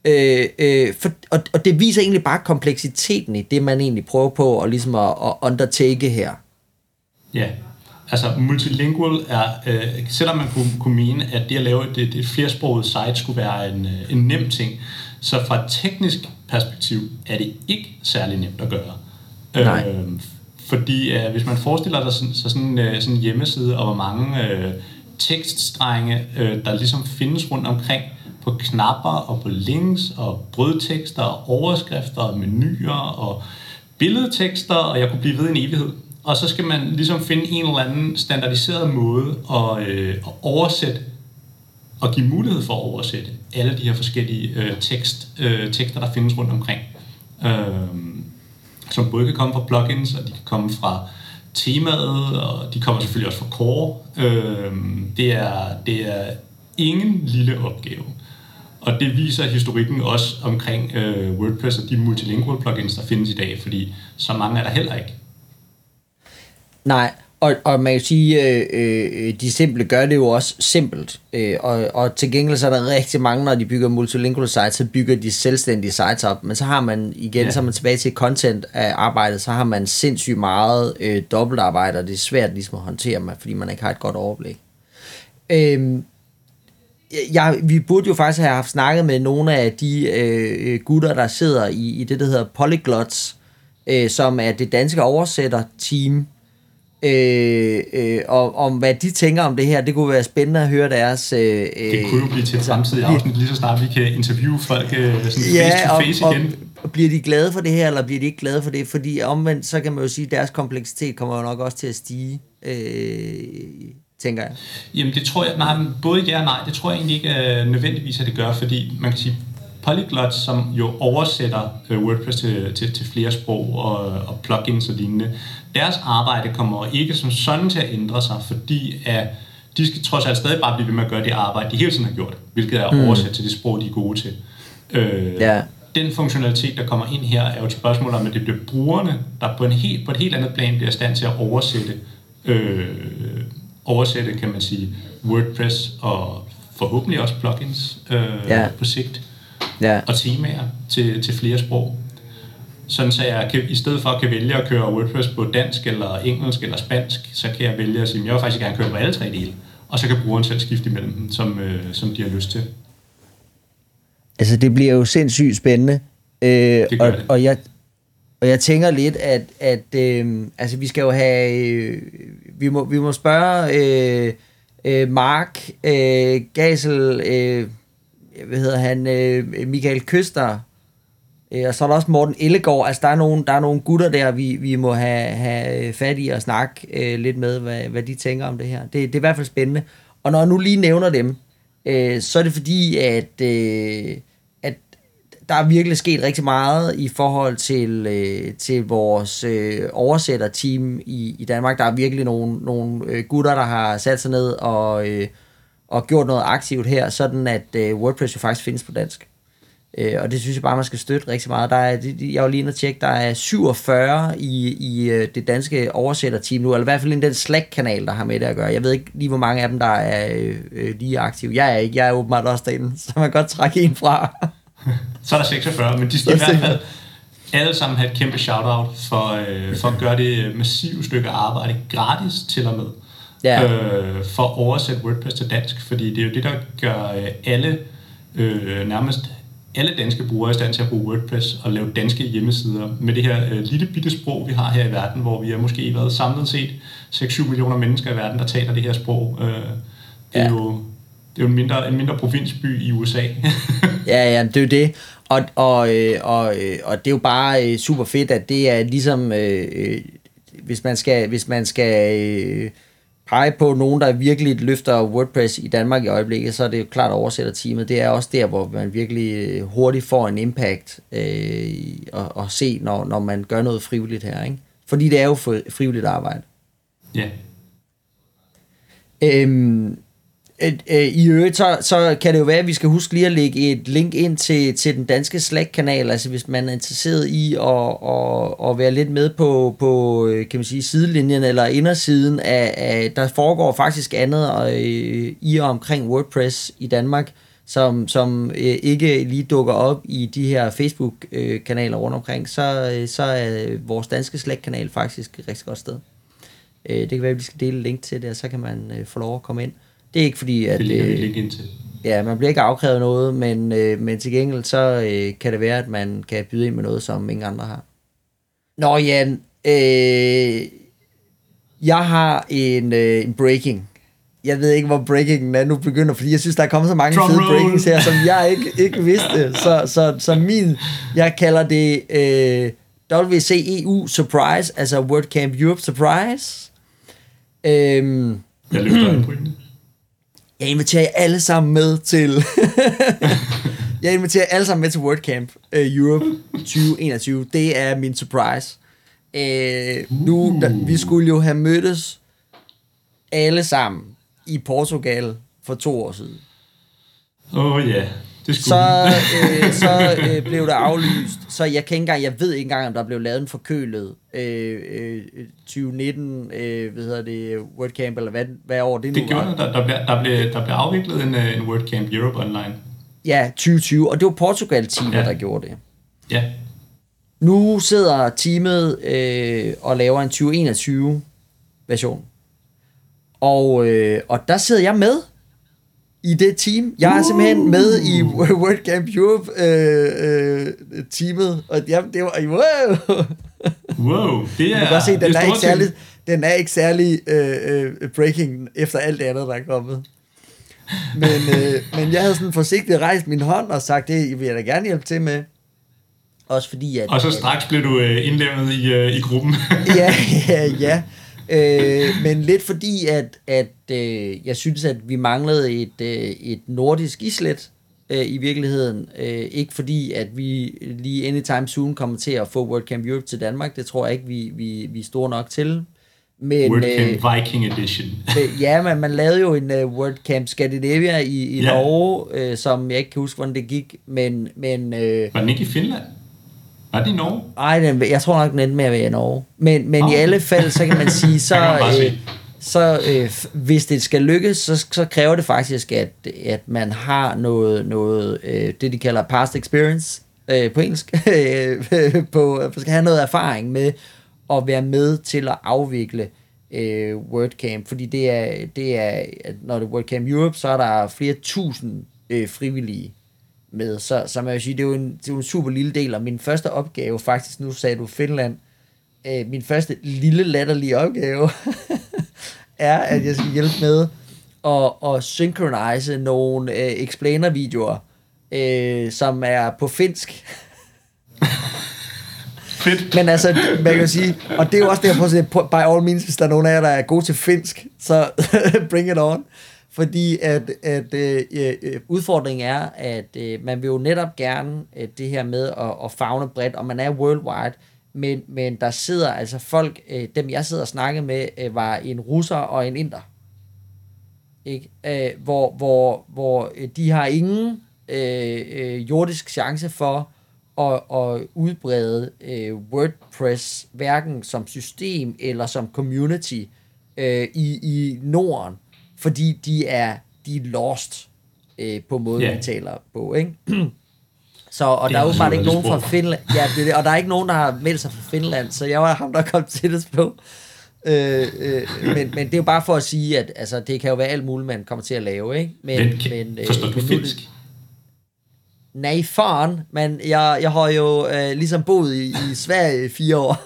øh, øh, for, og, og det viser egentlig bare kompleksiteten i det, man egentlig prøver på at, ligesom at, at undertake her. Ja, altså multilingual er, øh, selvom man kunne, kunne mene, at det at lave det, det flersproget site skulle være en, øh, en nem ting, så fra et teknisk perspektiv er det ikke særlig nemt at gøre. Nej. Øh, fordi øh, hvis man forestiller sig sådan, så sådan, øh, sådan en hjemmeside, og hvor mange øh, tekststrenge, øh, der ligesom findes rundt omkring, på knapper og på links og brødtekster og overskrifter og menuer og billedtekster, og jeg kunne blive ved en evighed. Og så skal man ligesom finde en eller anden standardiseret måde at, øh, at oversætte og give mulighed for at oversætte alle de her forskellige øh, tekst, øh, tekster, der findes rundt omkring. Øh, som både kan komme fra plugins, og de kan komme fra temaet, og de kommer selvfølgelig også fra core. Øh, det, er, det er ingen lille opgave. Og det viser historikken også omkring øh, WordPress og de multilingual plugins, der findes i dag, fordi så mange er der heller ikke. Nej, og, og man kan sige, øh, øh, de simple gør det jo også simpelt. Øh, og, og til gengæld så er der rigtig mange, når de bygger multilingual sites, så bygger de selvstændige sites op. Men så har man igen, ja. så er man tilbage til content af arbejdet, så har man sindssygt meget øh, dobbeltarbejde, og det er svært ligesom at håndtere, fordi man ikke har et godt overblik. Øh, jeg, vi burde jo faktisk have haft snakket med nogle af de øh, gutter, der sidder i, i det, der hedder Polyglots, øh, som er det danske oversætter-team, øh, øh, og om hvad de tænker om det her. Det kunne være spændende at høre deres... Øh, det kunne jo blive til et fremtidigt afsnit, lige så snart vi kan interviewe folk øh, sådan ja, face to face og, igen. Og bliver de glade for det her, eller bliver de ikke glade for det? Fordi omvendt, så kan man jo sige, at deres kompleksitet kommer jo nok også til at stige øh, tænker jeg. Jamen det tror jeg, nej, både ja og nej, det tror jeg egentlig ikke uh, nødvendigvis, at det gør, fordi man kan sige, Polyglot, som jo oversætter uh, WordPress til, til, til flere sprog og, og plugins og lignende, deres arbejde kommer ikke som sådan til at ændre sig, fordi at de skal trods alt stadig bare blive ved med at gøre det arbejde, de hele tiden har gjort, hvilket er at mm. oversætte til det sprog, de er gode til. Uh, ja. Den funktionalitet, der kommer ind her, er jo et spørgsmål om, at det bliver brugerne, der på, en helt, på et helt andet plan bliver i stand til at oversætte øh, oversætte, kan man sige, WordPress og forhåbentlig også plugins øh, ja. på sigt. Ja. Og temaer til, til flere sprog. Sådan så jeg kan, i stedet for at kan vælge at køre WordPress på dansk eller engelsk eller spansk, så kan jeg vælge at sige, at jeg vil faktisk gerne køre på alle tre dele. Og så kan brugeren selv skifte imellem dem, som, øh, som de har lyst til. Altså det bliver jo sindssygt spændende. Øh, det og, det. og jeg, og jeg tænker lidt, at, at øh, altså, vi skal jo have... Øh, vi, må, vi må spørge øh, øh, Mark øh, Gasel, øh, hvad hedder han, øh, Michael Køster, øh, og så er der også Morten Ellegaard. Altså, der er nogle, der er nogle gutter der, vi, vi må have, have fat i og snakke øh, lidt med, hvad, hvad de tænker om det her. Det, det er i hvert fald spændende. Og når jeg nu lige nævner dem, øh, så er det fordi, at... Øh, der er virkelig sket rigtig meget i forhold til, øh, til vores øh, oversætterteam i, i Danmark. Der er virkelig nogle, nogle øh, gutter, der har sat sig ned og, øh, og gjort noget aktivt her, sådan at øh, WordPress jo faktisk findes på dansk. Øh, og det synes jeg bare, man skal støtte rigtig meget. Der er, jeg var lige inde og tjekke, der er 47 i, i øh, det danske oversætterteam nu, eller i hvert fald i den Slack-kanal, der har med det at gøre. Jeg ved ikke lige, hvor mange af dem, der er øh, lige aktive. Jeg er ikke, jeg er åbenbart også derinde, så man kan godt trække en fra. så er der 46, men de skal i hvert fald alle sammen have et kæmpe shout-out for, øh, for at gøre det massive stykke arbejde gratis til og med. Ja. Øh, for at oversætte WordPress til dansk, fordi det er jo det, der gør øh, alle, øh, nærmest alle danske brugere er i stand til at bruge WordPress og lave danske hjemmesider med det her øh, lille bitte sprog, vi har her i verden, hvor vi er måske været samlet set 6-7 millioner mennesker i verden, der taler det her sprog. Øh, det er ja. jo det er jo en mindre, en mindre provinsby i USA. ja, ja, det er jo det. Og, og, øh, og, øh, og det er jo bare super fedt, at det er ligesom, øh, hvis man skal, hvis man skal øh, pege på nogen, der virkelig løfter WordPress i Danmark i øjeblikket, så er det jo klart oversætter teamet. Det er også der, hvor man virkelig hurtigt får en impact øh, og, og se, når, når man gør noget frivilligt her. Ikke? Fordi det er jo frivilligt arbejde. Ja. Øhm, Øh, i øvrigt, så, så kan det jo være, at vi skal huske lige at lægge et link ind til, til den danske Slack-kanal, altså hvis man er interesseret i at, at, at være lidt med på, på øh, kan man sige, sidelinjen eller indersiden af, af der foregår faktisk andet øh, i og omkring WordPress i Danmark, som, som øh, ikke lige dukker op i de her Facebook-kanaler rundt omkring, så, øh, så er vores danske Slack-kanal faktisk et rigtig godt sted. Øh, det kan være, at vi skal dele link til det, og så kan man få lov at komme ind. Det er ikke fordi, at... Det øh, vi ind til. Ja, man bliver ikke afkrævet noget, men, øh, men til gengæld så øh, kan det være, at man kan byde ind med noget, som ingen andre har. Nå Jan, øh, jeg har en, øh, en breaking. Jeg ved ikke, hvor breakingen er nu begynder, fordi jeg synes, der er kommet så mange Drum fede roll. breakings her, som jeg ikke, ikke vidste. Så, så, så min, jeg kalder det øh, WCEU Surprise, altså WordCamp Europe Surprise. Øhm, jeg løfter en pointe. Jeg inviterer jer alle sammen med til... jeg inviterer alle sammen med til WordCamp uh, Europe 2021. Det er min surprise. Uh, nu, da, vi skulle jo have mødtes alle sammen i Portugal for to år siden. Åh oh, ja. Yeah det så, øh, så øh, blev det aflyst. Så jeg kan ikke engang, jeg ved ikke engang, om der blev lavet en forkølet øh, øh, 2019, øh, hvad hedder det, WordCamp, eller hvad, hvad år det, det nu gjorde var. Der, der, blev, der, blev, der blev afviklet en, øh, en WordCamp Europe online. Ja, 2020, og det var Portugal-teamet, ja. der gjorde det. Ja. Nu sidder teamet øh, og laver en 2021-version. Og, øh, og der sidder jeg med i det team. Jeg er simpelthen med i WordCamp Europe øh, øh, teamet, og jamen, det var wow. wow, det er, du kan se, den er, er ikke særlig, den er ikke særlig øh, øh, breaking efter alt det andet, der er kommet. Men, øh, men jeg havde sådan forsigtigt rejst min hånd og sagt, det vil jeg da gerne hjælpe til med. Også fordi, at... Og så straks blev du øh, indlemmet i, øh, i gruppen. ja, ja, ja. Øh, men lidt fordi, at, at øh, jeg synes, at vi manglede et, øh, et nordisk islet øh, i virkeligheden. Øh, ikke fordi, at vi lige anytime soon kommer til at få WordCamp Europe til Danmark. Det tror jeg ikke, vi, vi, vi er store nok til. Men, WordCamp øh, Viking Edition. ja, men man lavede jo en uh, WordCamp Scandinavia i, i yeah. Norge, øh, som jeg ikke kan huske, hvordan det gik. Men, men, øh, Var den ikke i Finland? Var det i Norge? Nej, jeg tror nok, den endte med at være i Norge. Men, men oh. i alle fald, så kan man sige, så, øh, så øh, hvis det skal lykkes, så, så kræver det faktisk, at, at man har noget, noget øh, det de kalder past experience øh, på engelsk, øh, på, man skal have noget erfaring med at være med til at afvikle øh, WordCamp, fordi det er, det er, når det er WordCamp Europe, så er der flere tusind øh, frivillige med. Så, så man vil sige, det er, jo en, det er jo en super lille del, og min første opgave, faktisk, nu sagde du Finland, øh, min første lille latterlige opgave, er, at jeg skal hjælpe med at, at synchronise nogle øh, explainer-videoer, øh, som er på finsk. Fedt. Men altså, man kan sige, og det er jo også derfor, at by all means, hvis der er nogen af jer, der er gode til finsk, så bring it on. Fordi at, at øh, øh, øh, udfordringen er, at øh, man vil jo netop gerne øh, det her med at, at fagne bredt, og man er worldwide, men, men der sidder altså folk, øh, dem jeg sidder og snakker med, øh, var en russer og en inder. Ikke? Øh, hvor, hvor, hvor øh, de har ingen øh, øh, jordisk chance for at, at udbrede øh, WordPress, hverken som system eller som community øh, i, i Norden fordi de er, de er lost øh, på måden, yeah. vi taler på, ikke? Så, og der er bare ikke nogen fra Finland, ja, det, og der er ikke nogen, der har meldt sig fra Finland, så jeg var ham, der kom til det på. Øh, øh, men, men det er jo bare for at sige, at altså, det kan jo være alt muligt, man kommer til at lave, ikke? Men, men, men øh, forstår du men finsk? Nej, faren, men jeg, jeg har jo øh, ligesom boet i, i Sverige i fire år.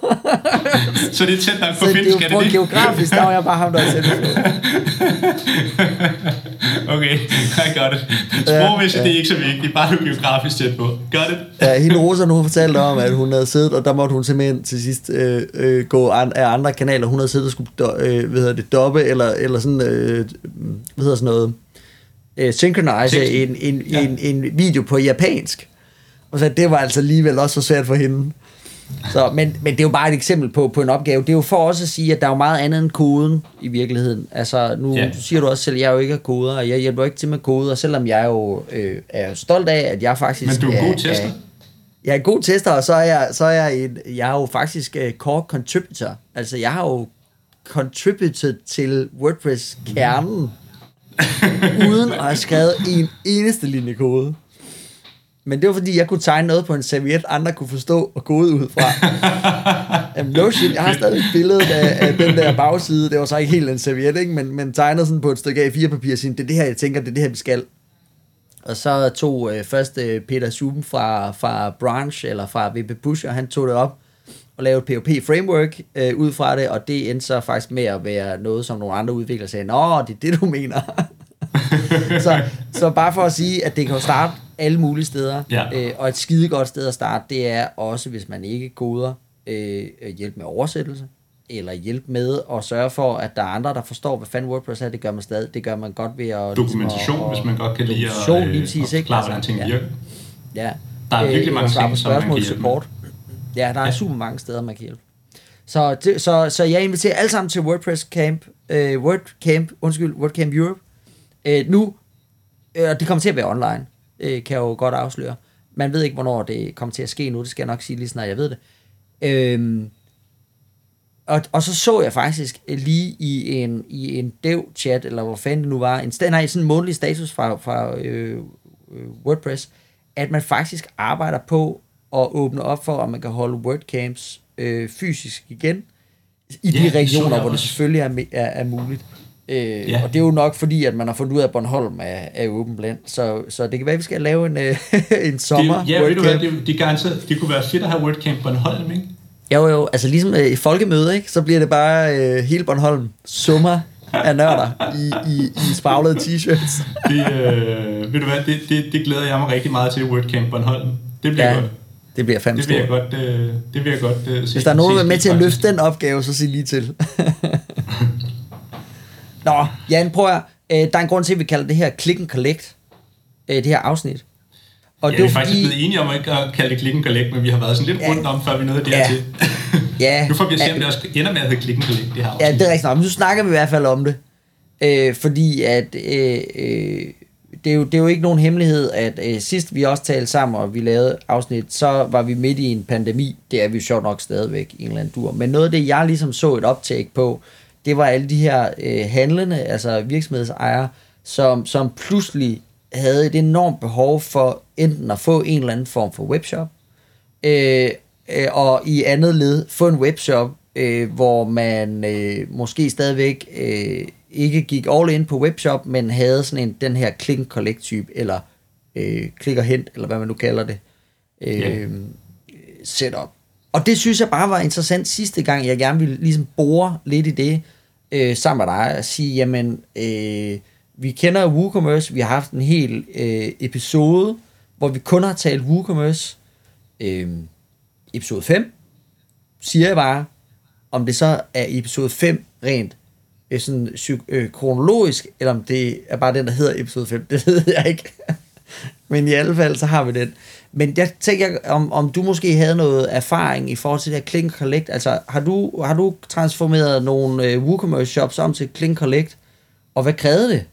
så det er tæt nok på Så det er finsk, er det det? geografisk, der var jeg bare ham, der er selv. Okay, I got it. Sprogmæssigt, ja, det er ikke så vigtigt, bare du geografisk tæt på. Got it? Ja, hende Rosa nu fortalte om, at hun havde siddet, og der måtte hun simpelthen til sidst øh, øh, gå an, af andre kanaler. Hun havde siddet og skulle øh, hvad hedder det, doppe, eller, eller sådan, øh, hvad hedder sådan noget, øh, synchronize en, en, Ja. en, en video på japansk. Og så det var altså alligevel også så svært for hende. Så, men, men det er jo bare et eksempel på, på en opgave. Det er jo for også at sige, at der er jo meget andet end koden i virkeligheden. Altså, nu ja. siger du også selv, at jeg er jo ikke er koder, og jeg hjælper ikke til med koder, selvom jeg jo øh, er stolt af, at jeg faktisk Men du er en god er, tester. er, jeg er en god tester, og så er jeg, så er jeg, en, jeg er jo faktisk uh, core contributor. Altså, jeg har jo contributed til WordPress-kernen, uden at have skrevet en eneste linje kode. Men det var fordi, jeg kunne tegne noget på en serviet, andre kunne forstå og kode ud fra. Jamen, no shit, jeg har stadig et billede af, af den der bagside. Det var så ikke helt en serviet, ikke? Men, men tegnet sådan på et stykke A4-papir og sige, det er det her, jeg tænker, det er det her, vi skal. Og så tog øh, først øh, Peter Schum fra, fra Branch, eller fra VP Push, og han tog det op og lavede et POP-framework øh, ud fra det, og det endte så faktisk med at være noget, som nogle andre udviklere sagde, Nå, det er det, du mener. så, så bare for at sige, at det kan jo starte alle mulige steder, Ja. øh, og et skide godt sted at starte, det er også, hvis man ikke koder, øh, hjælp med oversættelse, eller hjælp med at sørge for, at der er andre, der forstår, hvad fanden WordPress er, det gør man stadig, det gør man godt ved at... Dokumentation, ligesom at, hvis man godt kan lide at, lige øh, præcis, at forklare, hvordan ting ja. virker. Ja. Der er virkelig mange ting, som man kan hjælpe med. Ja, der er Ja. super mange steder, man kan hjælpe. Så, det, så, så jeg inviterer alle sammen til WordPress Camp, øh, WordCamp, undskyld, WordCamp Europe. Øh, nu, øh, og det kommer til at være online, øh, kan jeg jo godt afsløre. Man ved ikke, hvornår det kommer til at ske nu, det skal jeg nok sige lige snart, jeg ved det. Øhm, og, og så så jeg faktisk øh, lige i en, i en dev-chat, eller hvor fanden det nu var, en, nej, sådan en månedlig status fra, fra øh, øh, WordPress, at man faktisk arbejder på at åbne op for, at man kan holde WordCamps øh, fysisk igen, i de regioner, hvor det selvfølgelig er, er, er muligt. Øh, Ja. Og det er jo nok fordi, at man har fundet ud af, at Bornholm er, er åben blandt. Så, så det kan være, at vi skal lave en, øh, en sommer Det, ja, ved du hvad, det, det, er garanteret, det kunne være fedt at have WordCamp Bornholm, ikke? Jo, jo, altså ligesom øh, et folkemøde, ikke? så bliver det bare øh, hele Bornholm summer af nørder i, i, i spraglede t-shirts. Det, øh, ved du hvad, det, det, det glæder jeg mig rigtig meget til, WordCamp Bornholm. Det bliver Ja, godt. Det bliver fandme Det vil jeg stort. godt, øh, det vil jeg godt øh, se. Hvis der er nogen, der er med til at løfte den opgave, så sig lige til. Nå, Jan, prøv at, øh, der er en grund til, at vi kalder det her Click and Collect, øh, det her afsnit. Og Ja, vi er faktisk blevet enige om ikke at kalde det Click and Collect, men vi har været sådan lidt Ja. rundt om, før vi nåede Ja. dertil. Ja, nu får vi at se, ja. om det også ender med at hedde Click and Collect, det her Ja, afsnit. det er rigtigt. Men nu snakker vi i hvert fald om det. Øh, fordi at øh, øh, det, er jo, det er jo ikke nogen hemmelighed, at øh, sidst vi også talte sammen, og vi lavede afsnit, så var vi midt i en pandemi. Det er vi jo sjovt nok stadigvæk i en eller anden dur. Men noget af det, jeg ligesom så et optag på, det var alle de her øh, handlende, altså virksomhedsejere, som, som pludselig havde et enormt behov for enten at få en eller anden form for webshop, øh, øh, og i andet led få en webshop, øh, hvor man øh, måske stadigvæk øh, ikke gik all in på webshop, men havde sådan en, den her click collect type, eller øh, klik og hent, eller hvad man nu kalder det, øh, Ja. setup. Og det synes jeg bare var interessant sidste gang, jeg gerne ville ligesom bore lidt i det, øh, sammen med dig, og sige, jamen, øh, vi kender WooCommerce, vi har haft en hel øh, episode, hvor vi kun har talt WooCommerce, øh, episode 5, siger jeg bare, om det så er episode 5 rent øh, sådan psyk- øh, kronologisk, eller om det er bare den, der hedder episode 5, det ved jeg ikke. Men i alle fald, så har vi den. Men jeg tænker, om, om du måske havde noget erfaring i forhold til det her Click Collect. Altså, har du, har du transformeret nogle øh, WooCommerce shops om til Click Collect? Og hvad krævede det?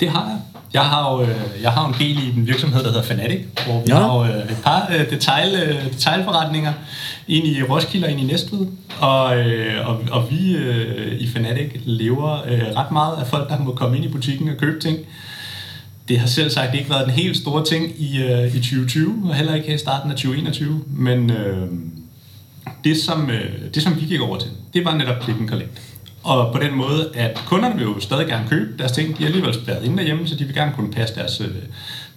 Det har jeg. Jeg har jo øh, jeg har en del i en virksomhed, der hedder Fanatic, hvor vi Nå. har jo øh, et par øh, detail, detailforretninger, en i Roskilde og en i Næstved. Og, og, og vi i Fanatic lever ret meget af folk, der må komme ind i butikken og købe ting. Det har selv sagt ikke været den helt store ting i, i 2020, og heller ikke her i starten af 2021. Men øh, det, som, det, som vi gik over til, det var netop click and collect. Og på den måde, at kunderne vil jo stadig gerne købe deres ting. De er alligevel spadet inde derhjemme, så de vil gerne kunne passe deres, øh,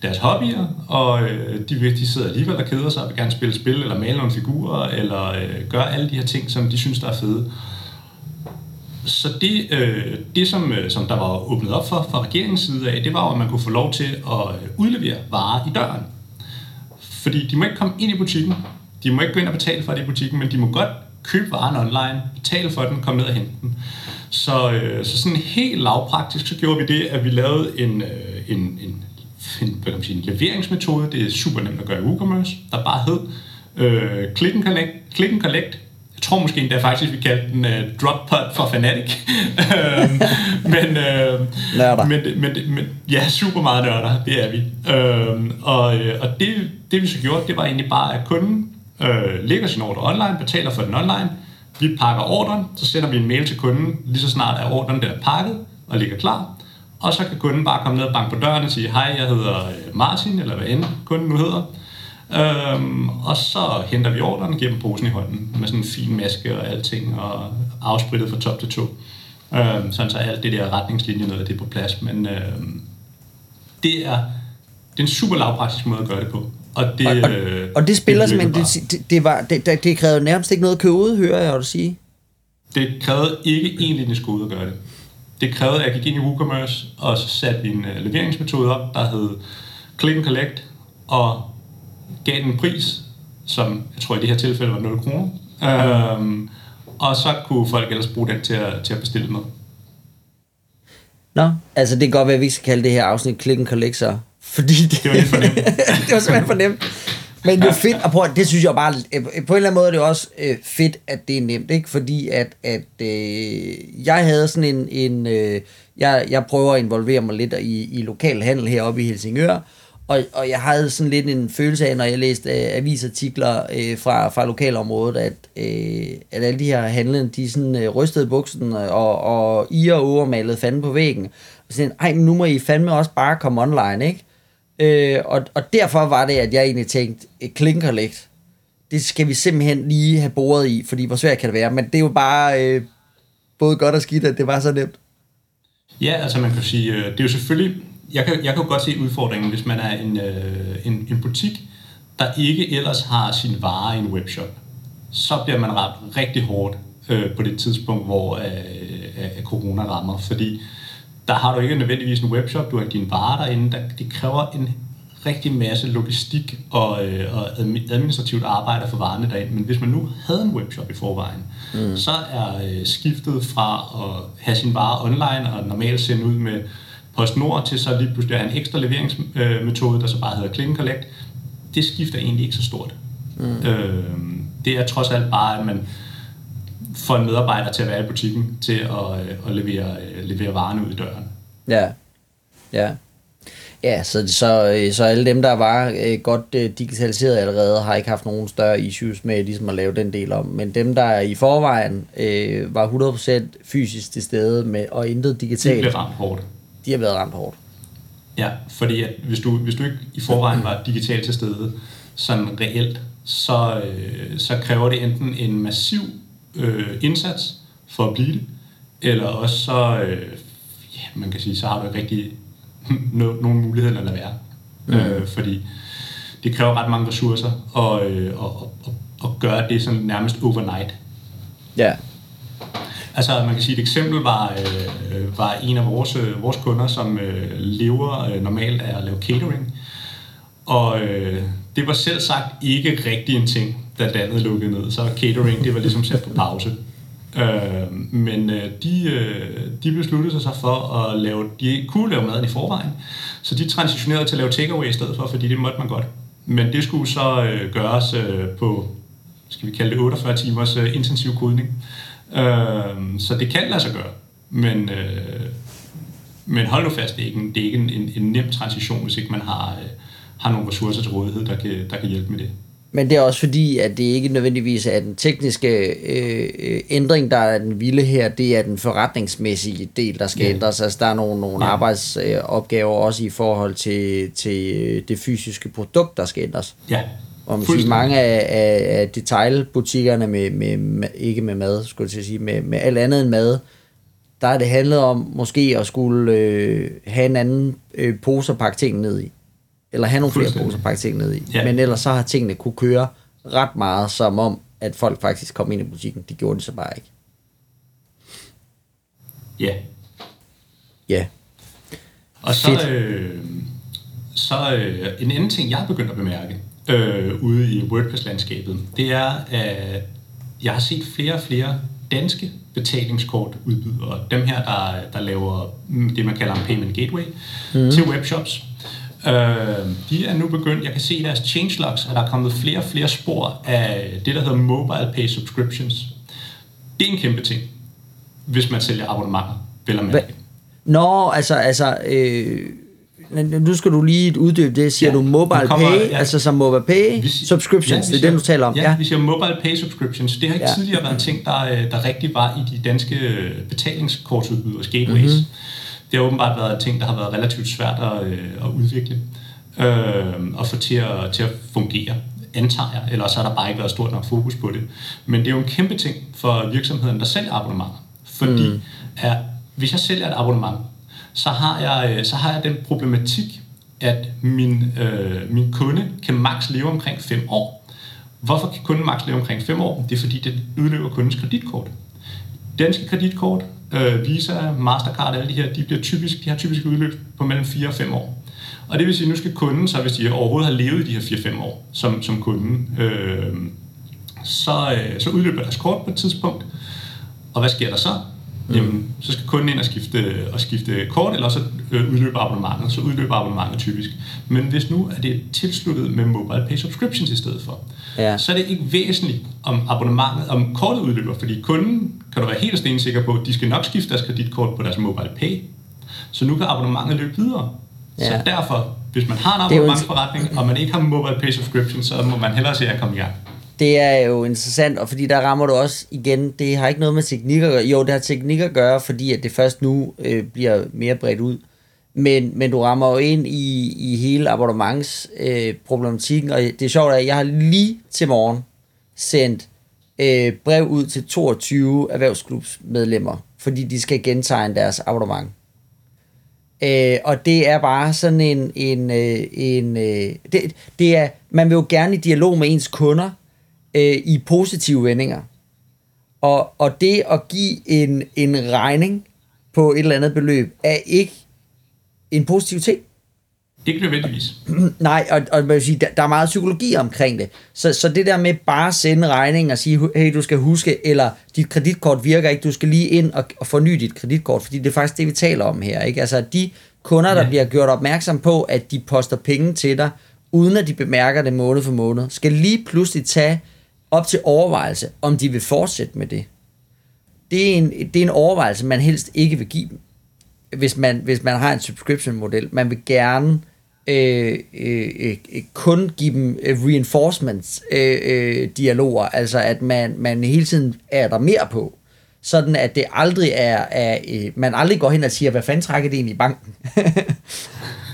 deres hobbyer, og øh, de, vil, de sidder alligevel og keder sig og vil gerne spille spil, eller male nogle figurer, eller øh, gøre alle de her ting, som de synes, der er fede. Så det, øh, det som, øh, som der var åbnet op for fra regeringens side af, det var at man kunne få lov til at øh, udlevere varer i døren. Fordi de må ikke komme ind i butikken, de må ikke gå ind og betale for det i butikken, men de må godt købe varen online, betale for den, komme ned og hente den. Så, øh, så sådan helt lavpraktisk, så gjorde vi det, at vi lavede en, øh, en, en, en, hvad kan man sige, en leveringsmetode. Det er super nemt at gøre i WooCommerce, der bare hed øh, click, and collect, click and collect. Jeg tror måske endda faktisk, vi kaldte den uh, drop pod for Fanatic. Øhm, men, øh, men, men, men, ja, super meget nørder, det er vi. Øh, og øh, og det, det vi så gjorde, det var egentlig bare, at kunden øh, lægger sin ordre online, betaler for den online, vi pakker ordren, så sender vi en mail til kunden, lige så snart er ordren der pakket og ligger klar. Og så kan kunden bare komme ned og banke på døren og sige, hej, jeg hedder øh, Martin, eller hvad end kunden nu hedder. Øhm, og så henter vi ordren og giver dem posen i hånden med sådan en fin maske og alting, og afsprittet fra top til to. Øhm, sådan så alt det der retningslinje noget, det er på plads. Men øhm, det er, det er en super lavpraktisk måde at gøre det på. Og det, og, og, øh, og det spiller det simpelthen, det, det, var, det, det krævede nærmest ikke noget kode, hører jeg dig sige. Det krævede ikke egentlig en skole at gøre det. Det krævede, at jeg gik ind i WooCommerce, og så satte vi en uh, leveringsmetode op, der hed Click and Collect, og gav den en pris, som jeg tror i det her tilfælde var 0 kroner. Øhm, og så kunne folk ellers bruge den til at, til at bestille med. Nå, altså det kan godt være, at vi skal kalde det her afsnit Click and Collect så fordi det, det var lidt for nemt. det var simpelthen for nemt. Men jo fedt, og prøv, det synes jeg bare, på en eller anden måde er det også øh, fedt, at det er nemt, ikke? Fordi at, at øh, jeg havde sådan en, en øh, jeg, jeg prøver at involvere mig lidt i, i lokal handel heroppe i Helsingør, og, og jeg havde sådan lidt en følelse af, når jeg læste øh, avisartikler øh, fra, fra lokalområdet, at, øh, at alle de her handlende, de sådan øh, rystede buksen, og, og I og malede fanden på væggen. Og sådan, ej, nu må I fandme også bare komme online, ikke? Øh, og, og derfor var det, at jeg egentlig tænkte, et klinkerlægt, det skal vi simpelthen lige have boret i, fordi hvor svært kan det være, men det er jo bare øh, både godt og skidt, at det var så nemt. Ja, altså man kan sige, øh, det er jo selvfølgelig, jeg kan, jeg kan jo godt se udfordringen, hvis man er en, øh, en, en butik, der ikke ellers har sin vare i en webshop. Så bliver man ramt rigtig hårdt øh, på det tidspunkt, hvor øh, øh, corona rammer, fordi der har du ikke nødvendigvis en webshop, du har dine varer derinde, der, det kræver en rigtig masse logistik og, øh, og administrativt arbejde for varerne derind. Men hvis man nu havde en webshop i forvejen, mm. så er øh, skiftet fra at have sin varer online og normalt sende ud med PostNord til så lige pludselig at have en ekstra leveringsmetode, øh, der så bare hedder Click Collect, det skifter egentlig ikke så stort. Mm. Øh, det er trods alt bare, at man få en medarbejder til at være i butikken til at, øh, at levere, øh, levere varerne ud i døren. Ja, ja. Ja, så, så, øh, så alle dem, der var godt digitaliseret allerede, har ikke haft nogen større issues med ligesom at lave den del om. Men dem, der i forvejen øh, var 100% fysisk til stede med, og intet digitalt... De blev ramt hårdt. De har været ramt hårdt. Ja, fordi at hvis, du, hvis du ikke i forvejen var digitalt til stede, sådan reelt, så, øh, så kræver det enten en massiv øh, indsats for at blive det, eller også så, øh, ja, man kan sige, så har du ikke rigtig no, nogen mulighed at lade være. Mm. Øh, fordi det kræver ret mange ressourcer at, øh, at, at, at gøre det sådan nærmest overnight. Ja. Altså man kan sige, et eksempel var, øh, var en af vores, øh, vores kunder, som øh, lever øh, normalt af at lave catering. Og øh, det var selv sagt ikke rigtig en ting, da landet lukkede ned. Så catering, det var ligesom sat på pause. Øh, men øh, de, øh, de besluttede sig så for at lave, de kunne lave maden i forvejen, så de transitionerede til at lave takeaway i stedet for, fordi det måtte man godt. Men det skulle så øh, gøres øh, på, skal vi kalde det 48 timers øh, intensiv kodning. Øh, så det kan lade sig gøre, men, øh, men hold nu fast, det er ikke en, det er ikke en, en, en nem transition, hvis ikke man har, øh, har nogle ressourcer til rådighed, der kan, der kan hjælpe med det. Men det er også fordi, at det ikke nødvendigvis er den tekniske øh, ændring, der er den vilde her, det er den forretningsmæssige del, der skal ja. ændres. Altså der er nogle, nogle ja. arbejdsopgaver også i forhold til, til øh, det fysiske produkt, der skal ændres. Ja, og man siger, mange af, af, af detailbutikkerne med, med, med, ikke med mad, skulle jeg sige, med, med alt andet end mad, der er det handlet om måske at skulle øh, have en anden øh, pose at pakke ting ned i. eller have nogle flere poser pakke ting ned i. Ja. Men ellers så har tingene kunne køre ret meget, som om, at folk faktisk kom ind i butikken. Det gjorde de så bare ikke. Ja. Ja. Og så, øh, så øh, en anden ting, jeg har begyndt at bemærke øh, ude i WordPress-landskabet, det er, at jeg har set flere og flere danske betalingskortudbydere, dem her, der, der laver det, man kalder en payment gateway mm. til webshops. Øh, de er nu begyndt, jeg kan se i deres changelogs, at der er kommet flere og flere spor af det, der hedder mobile pay subscriptions. Det er en kæmpe ting, hvis man sælger abonnementer, vel at mærke. Hva? Nå, altså, altså øh, nu skal du lige uddybe det. Siger Ja, du mobile kommer- pay, ja. altså som mobile pay Vi subscriptions, vi det er det, du taler om? Ja, vi siger mobile pay subscriptions. Det har ikke Ja. ja. tidligere været en ting, der, øh, der rigtig var i de danske betalingskortsudbyders gateways. Mhm. Mm-hmm. Det har åbenbart været en ting, der har været relativt svært at, øh, at udvikle øh, og få til at, til at fungere, antager jeg. Ellers har der bare ikke været stort nok fokus på det. Men det er jo en kæmpe ting for virksomheden, der sælger abonnementer. Fordi mm. at, hvis jeg sælger et abonnement, så har jeg, øh, så har jeg den problematik, at min, øh, min kunde kan maks leve omkring 5 år. Hvorfor kan kunden maks leve omkring 5 år? Det er fordi, det udløber kundens kreditkort. Danske kreditkort, øh, Visa, Mastercard, alle de her, de, bliver typisk, de har typisk udløb på mellem 4 og 5 år. Og det vil sige, at nu skal kunden, så hvis de overhovedet har levet i de her 4-5 år som, som kunden, øh, så, øh, så udløber deres kort på et tidspunkt. Og hvad sker der så? Mm. Jamen, så skal kunden ind og skifte, og skifte kort, eller så øh, udløber abonnementet. Så udløber abonnementet typisk. Men hvis nu er det tilsluttet med mobile pay subscriptions i stedet for, Ja. så er det ikke væsentligt, om abonnementet, om kortet udløber, fordi kunden, kan du være helt stensikker på, de skal nok skifte deres kreditkort på deres mobile pay. Så nu kan abonnementet løbe videre. Ja. Så derfor, hvis man har en- abonnementsforretning, og man ikke har mobile pay subscription, så må man hellere se at komme i gang. Det er jo interessant, og fordi der rammer du også igen, det har ikke noget med teknik at gøre. Jo, det har teknik at gøre, fordi at det først nu øh, bliver mere bredt ud. Men, men du rammer jo ind i, i hele abonnementsproblematikken, øh, problematikken, og det er sjovt, at jeg har lige til morgen sendt øh, brev ud til 22 erhvervsklubsmedlemmer, fordi de skal gentegne deres abonnement. Øh, og det er bare sådan en, en, øh, en øh, det, det er, man vil jo gerne i dialog med ens kunder øh, i positive vendinger. Og, og det at give en, en regning på et eller andet beløb, er ikke en positiv ting. Ikke nødvendigvis. Nej, og, og man vil sige, der, der er meget psykologi omkring det. Så, så det der med bare at sende regning og sige, hey, du skal huske, eller dit kreditkort virker ikke, du skal lige ind og, og forny dit kreditkort, fordi det er faktisk det, vi taler om her. Ikke? Altså de kunder, der Ja. bliver gjort opmærksom på, at de poster penge til dig, uden at de bemærker det måned for måned, skal lige pludselig tage op til overvejelse, om de vil fortsætte med det. Det er en, det er en overvejelse, man helst ikke vil give dem hvis man, hvis man har en subscription-model. Man vil gerne øh, øh, øh, kun give dem øh, reinforcements-dialoger, øh, øh, dialoger, altså at man, man hele tiden er der mere på, sådan at det aldrig er, er øh, man aldrig går hen og siger, hvad fanden trækker det ind i banken?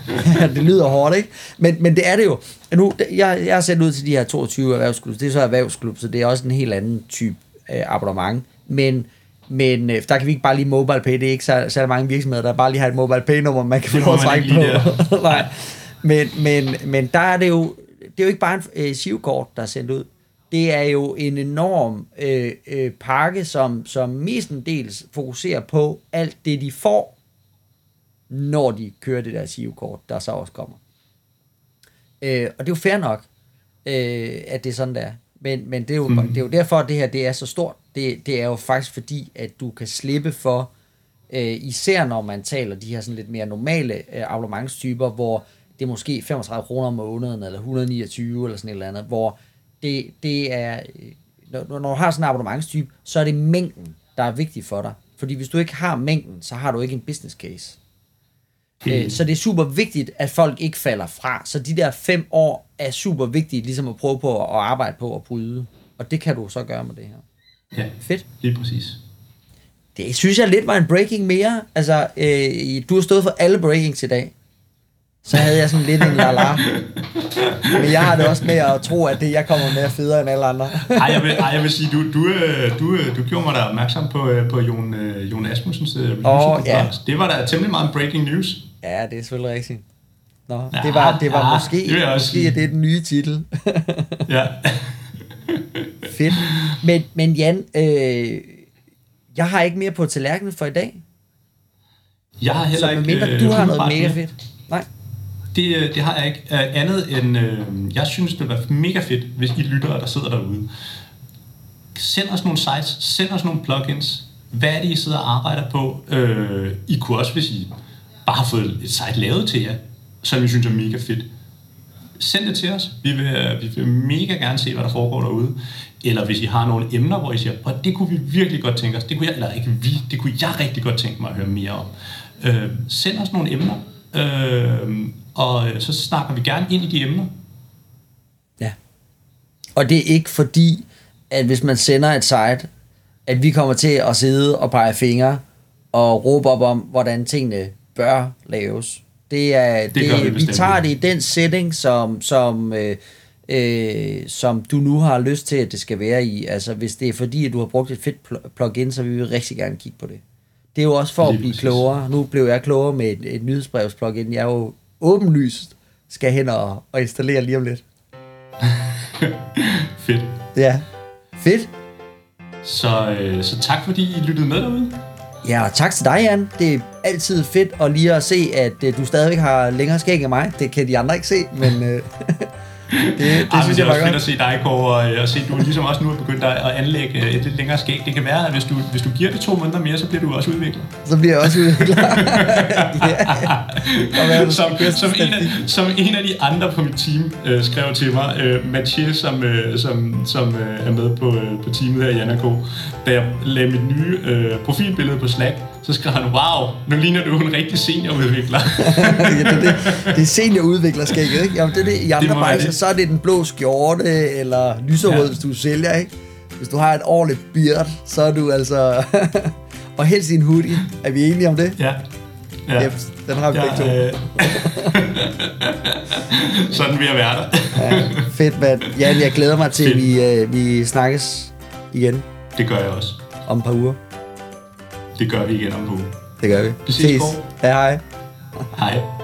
det lyder hårdt, ikke? Men, men det er det jo. Nu, jeg, jeg har sendt ud til de her 22 erhvervsklub, det er så erhvervsklub, så det er også en helt anden type øh, abonnement, men men øh, der kan vi ikke bare lige mobile pay. Det er ikke så, så mange virksomheder, der bare lige har et mobile pay nummer, man kan få lov at trække på. Nej. Men, men, men der er det jo, det er jo ikke bare en øh, SIV-kort, der er sendt ud. Det er jo en enorm øh, øh, pakke, som, som mestendels fokuserer på alt det, de får, når de kører det der SIV-kort, der så også kommer. Øh, og det er jo fair nok, øh, at det er sådan, der. Men, men det, er jo, mm. det er jo derfor, at det her det er så stort. Det, det er jo faktisk fordi, at du kan slippe for, øh, især når man taler de her sådan lidt mere normale øh, abonnementstyper, hvor det er måske 35 kroner om måneden, eller 129 eller sådan et eller andet, hvor det, det er, øh, når, når du har sådan en abonnementstype, så er det mængden, der er vigtig for dig. Fordi hvis du ikke har mængden, så har du ikke en business case. Øh, Så det er super vigtigt, at folk ikke falder fra. Så de der fem år er super vigtige, ligesom at prøve på at arbejde på at bryde. Og det kan du så gøre med det her. Ja, Fedt. lige præcis. Det synes jeg lidt var en breaking mere. Altså, øh, du har stået for alle breakings i dag. Så havde jeg sådan lidt en la Men jeg har det også med at tro, at det jeg kommer med er federe end alle andre. Ej, jeg vil, ej, jeg vil sige, du, du, øh, du, øh, du gjorde mig da opmærksom på, øh, på Jon, Jon Asmussens på ja. Det var da temmelig meget breaking news. ja, det er selvfølgelig rigtigt. Nå, det var, det var Ja, måske, det måske sige. er det den nye titel. Ja. Fedt. Men, men Jan, øh, jeg har ikke mere på tallerkenen for i dag. Jeg har heller Så ikke... øh, du har noget mega mere. fedt. Nej. Det, øh, det har jeg ikke. Øh, andet end, øh, jeg synes, det var mega fedt, hvis I lyttere, der sidder derude, send os nogle sites, send os nogle plugins. Hvad er det, I sidder og arbejder på? Øh, I kunne også, hvis I bare har fået et site lavet til jer, som I synes er mega fedt. Send det til os. Vi vil, øh, vi vil mega gerne se, hvad der foregår derude. Eller hvis I har nogle emner, hvor I siger, at det kunne vi virkelig godt tænke os. Det kunne jeg, eller ikke vi, det kunne jeg rigtig godt tænke mig at høre mere om. Øh, send os nogle emner, øh, og øh, så snakker vi gerne ind i de emner. Ja. Og det er ikke fordi, at hvis man sender et site, at vi kommer til at sidde og pege fingre og råbe op om, hvordan tingene bør laves. Det er, det, vi det, vi bestemt tager det i den setting, som, som, øh, øh, som du nu har lyst til, at det skal være i. Altså, hvis det er fordi, at du har brugt et fedt pl- plugin, så vil vi rigtig gerne kigge på det. Det er jo også for at Lige blive præcis. klogere. Nu blev jeg klogere med et, et nyhedsbrevsplugin. Jeg er jo åbenlyst skal hen og, og installere lige om lidt. Fedt. Ja, fedt. Så, øh, så tak fordi I lyttede med derude. Ja, og tak til dig, Jan. Det er altid fedt at lige at se, at øh, du stadigvæk har længere skæg end mig. Det kan de andre ikke se, men øh, det, det Ej, synes det jeg er var også fedt godt. at se dig, Kåre, og, øh, og se, at du ligesom også nu er begyndt at anlægge øh, et lidt længere skæg. Det kan være, at hvis du, hvis du giver det to måneder mere, så bliver du også udviklet. Så bliver jeg også udvikler. ja. Er det, som, som, en af, som en af de andre på mit team øh, skrev til mig, øh, Mathieu, som, øh, som, som øh, er med på, øh, på teamet her i Janako, da jeg lagde mit nye øh, profilbillede på Slack, så skrev han, wow, nu ligner du en rigtig seniorudvikler. ja, det, er det, det er seniorudvikler skægget, ikke? Jamen, det er det. I andre brancher, det. så er det den blå skjorte, eller lyserød, Ja. hvis du sælger, ikke? Hvis du har et ordentligt beard, så er du altså... og helst i en hoodie. Er vi enige om det? ja. ja. Yep, den har vi begge to. øh, sådan vil jeg være der. Ja, fedt, mand. Jan, jeg glæder mig til, at vi, øh, vi snakkes igen Det gør jeg også. om et par uger. Det gør vi igen om uge. Det gør vi. Vi ses. Hej hej. Hej.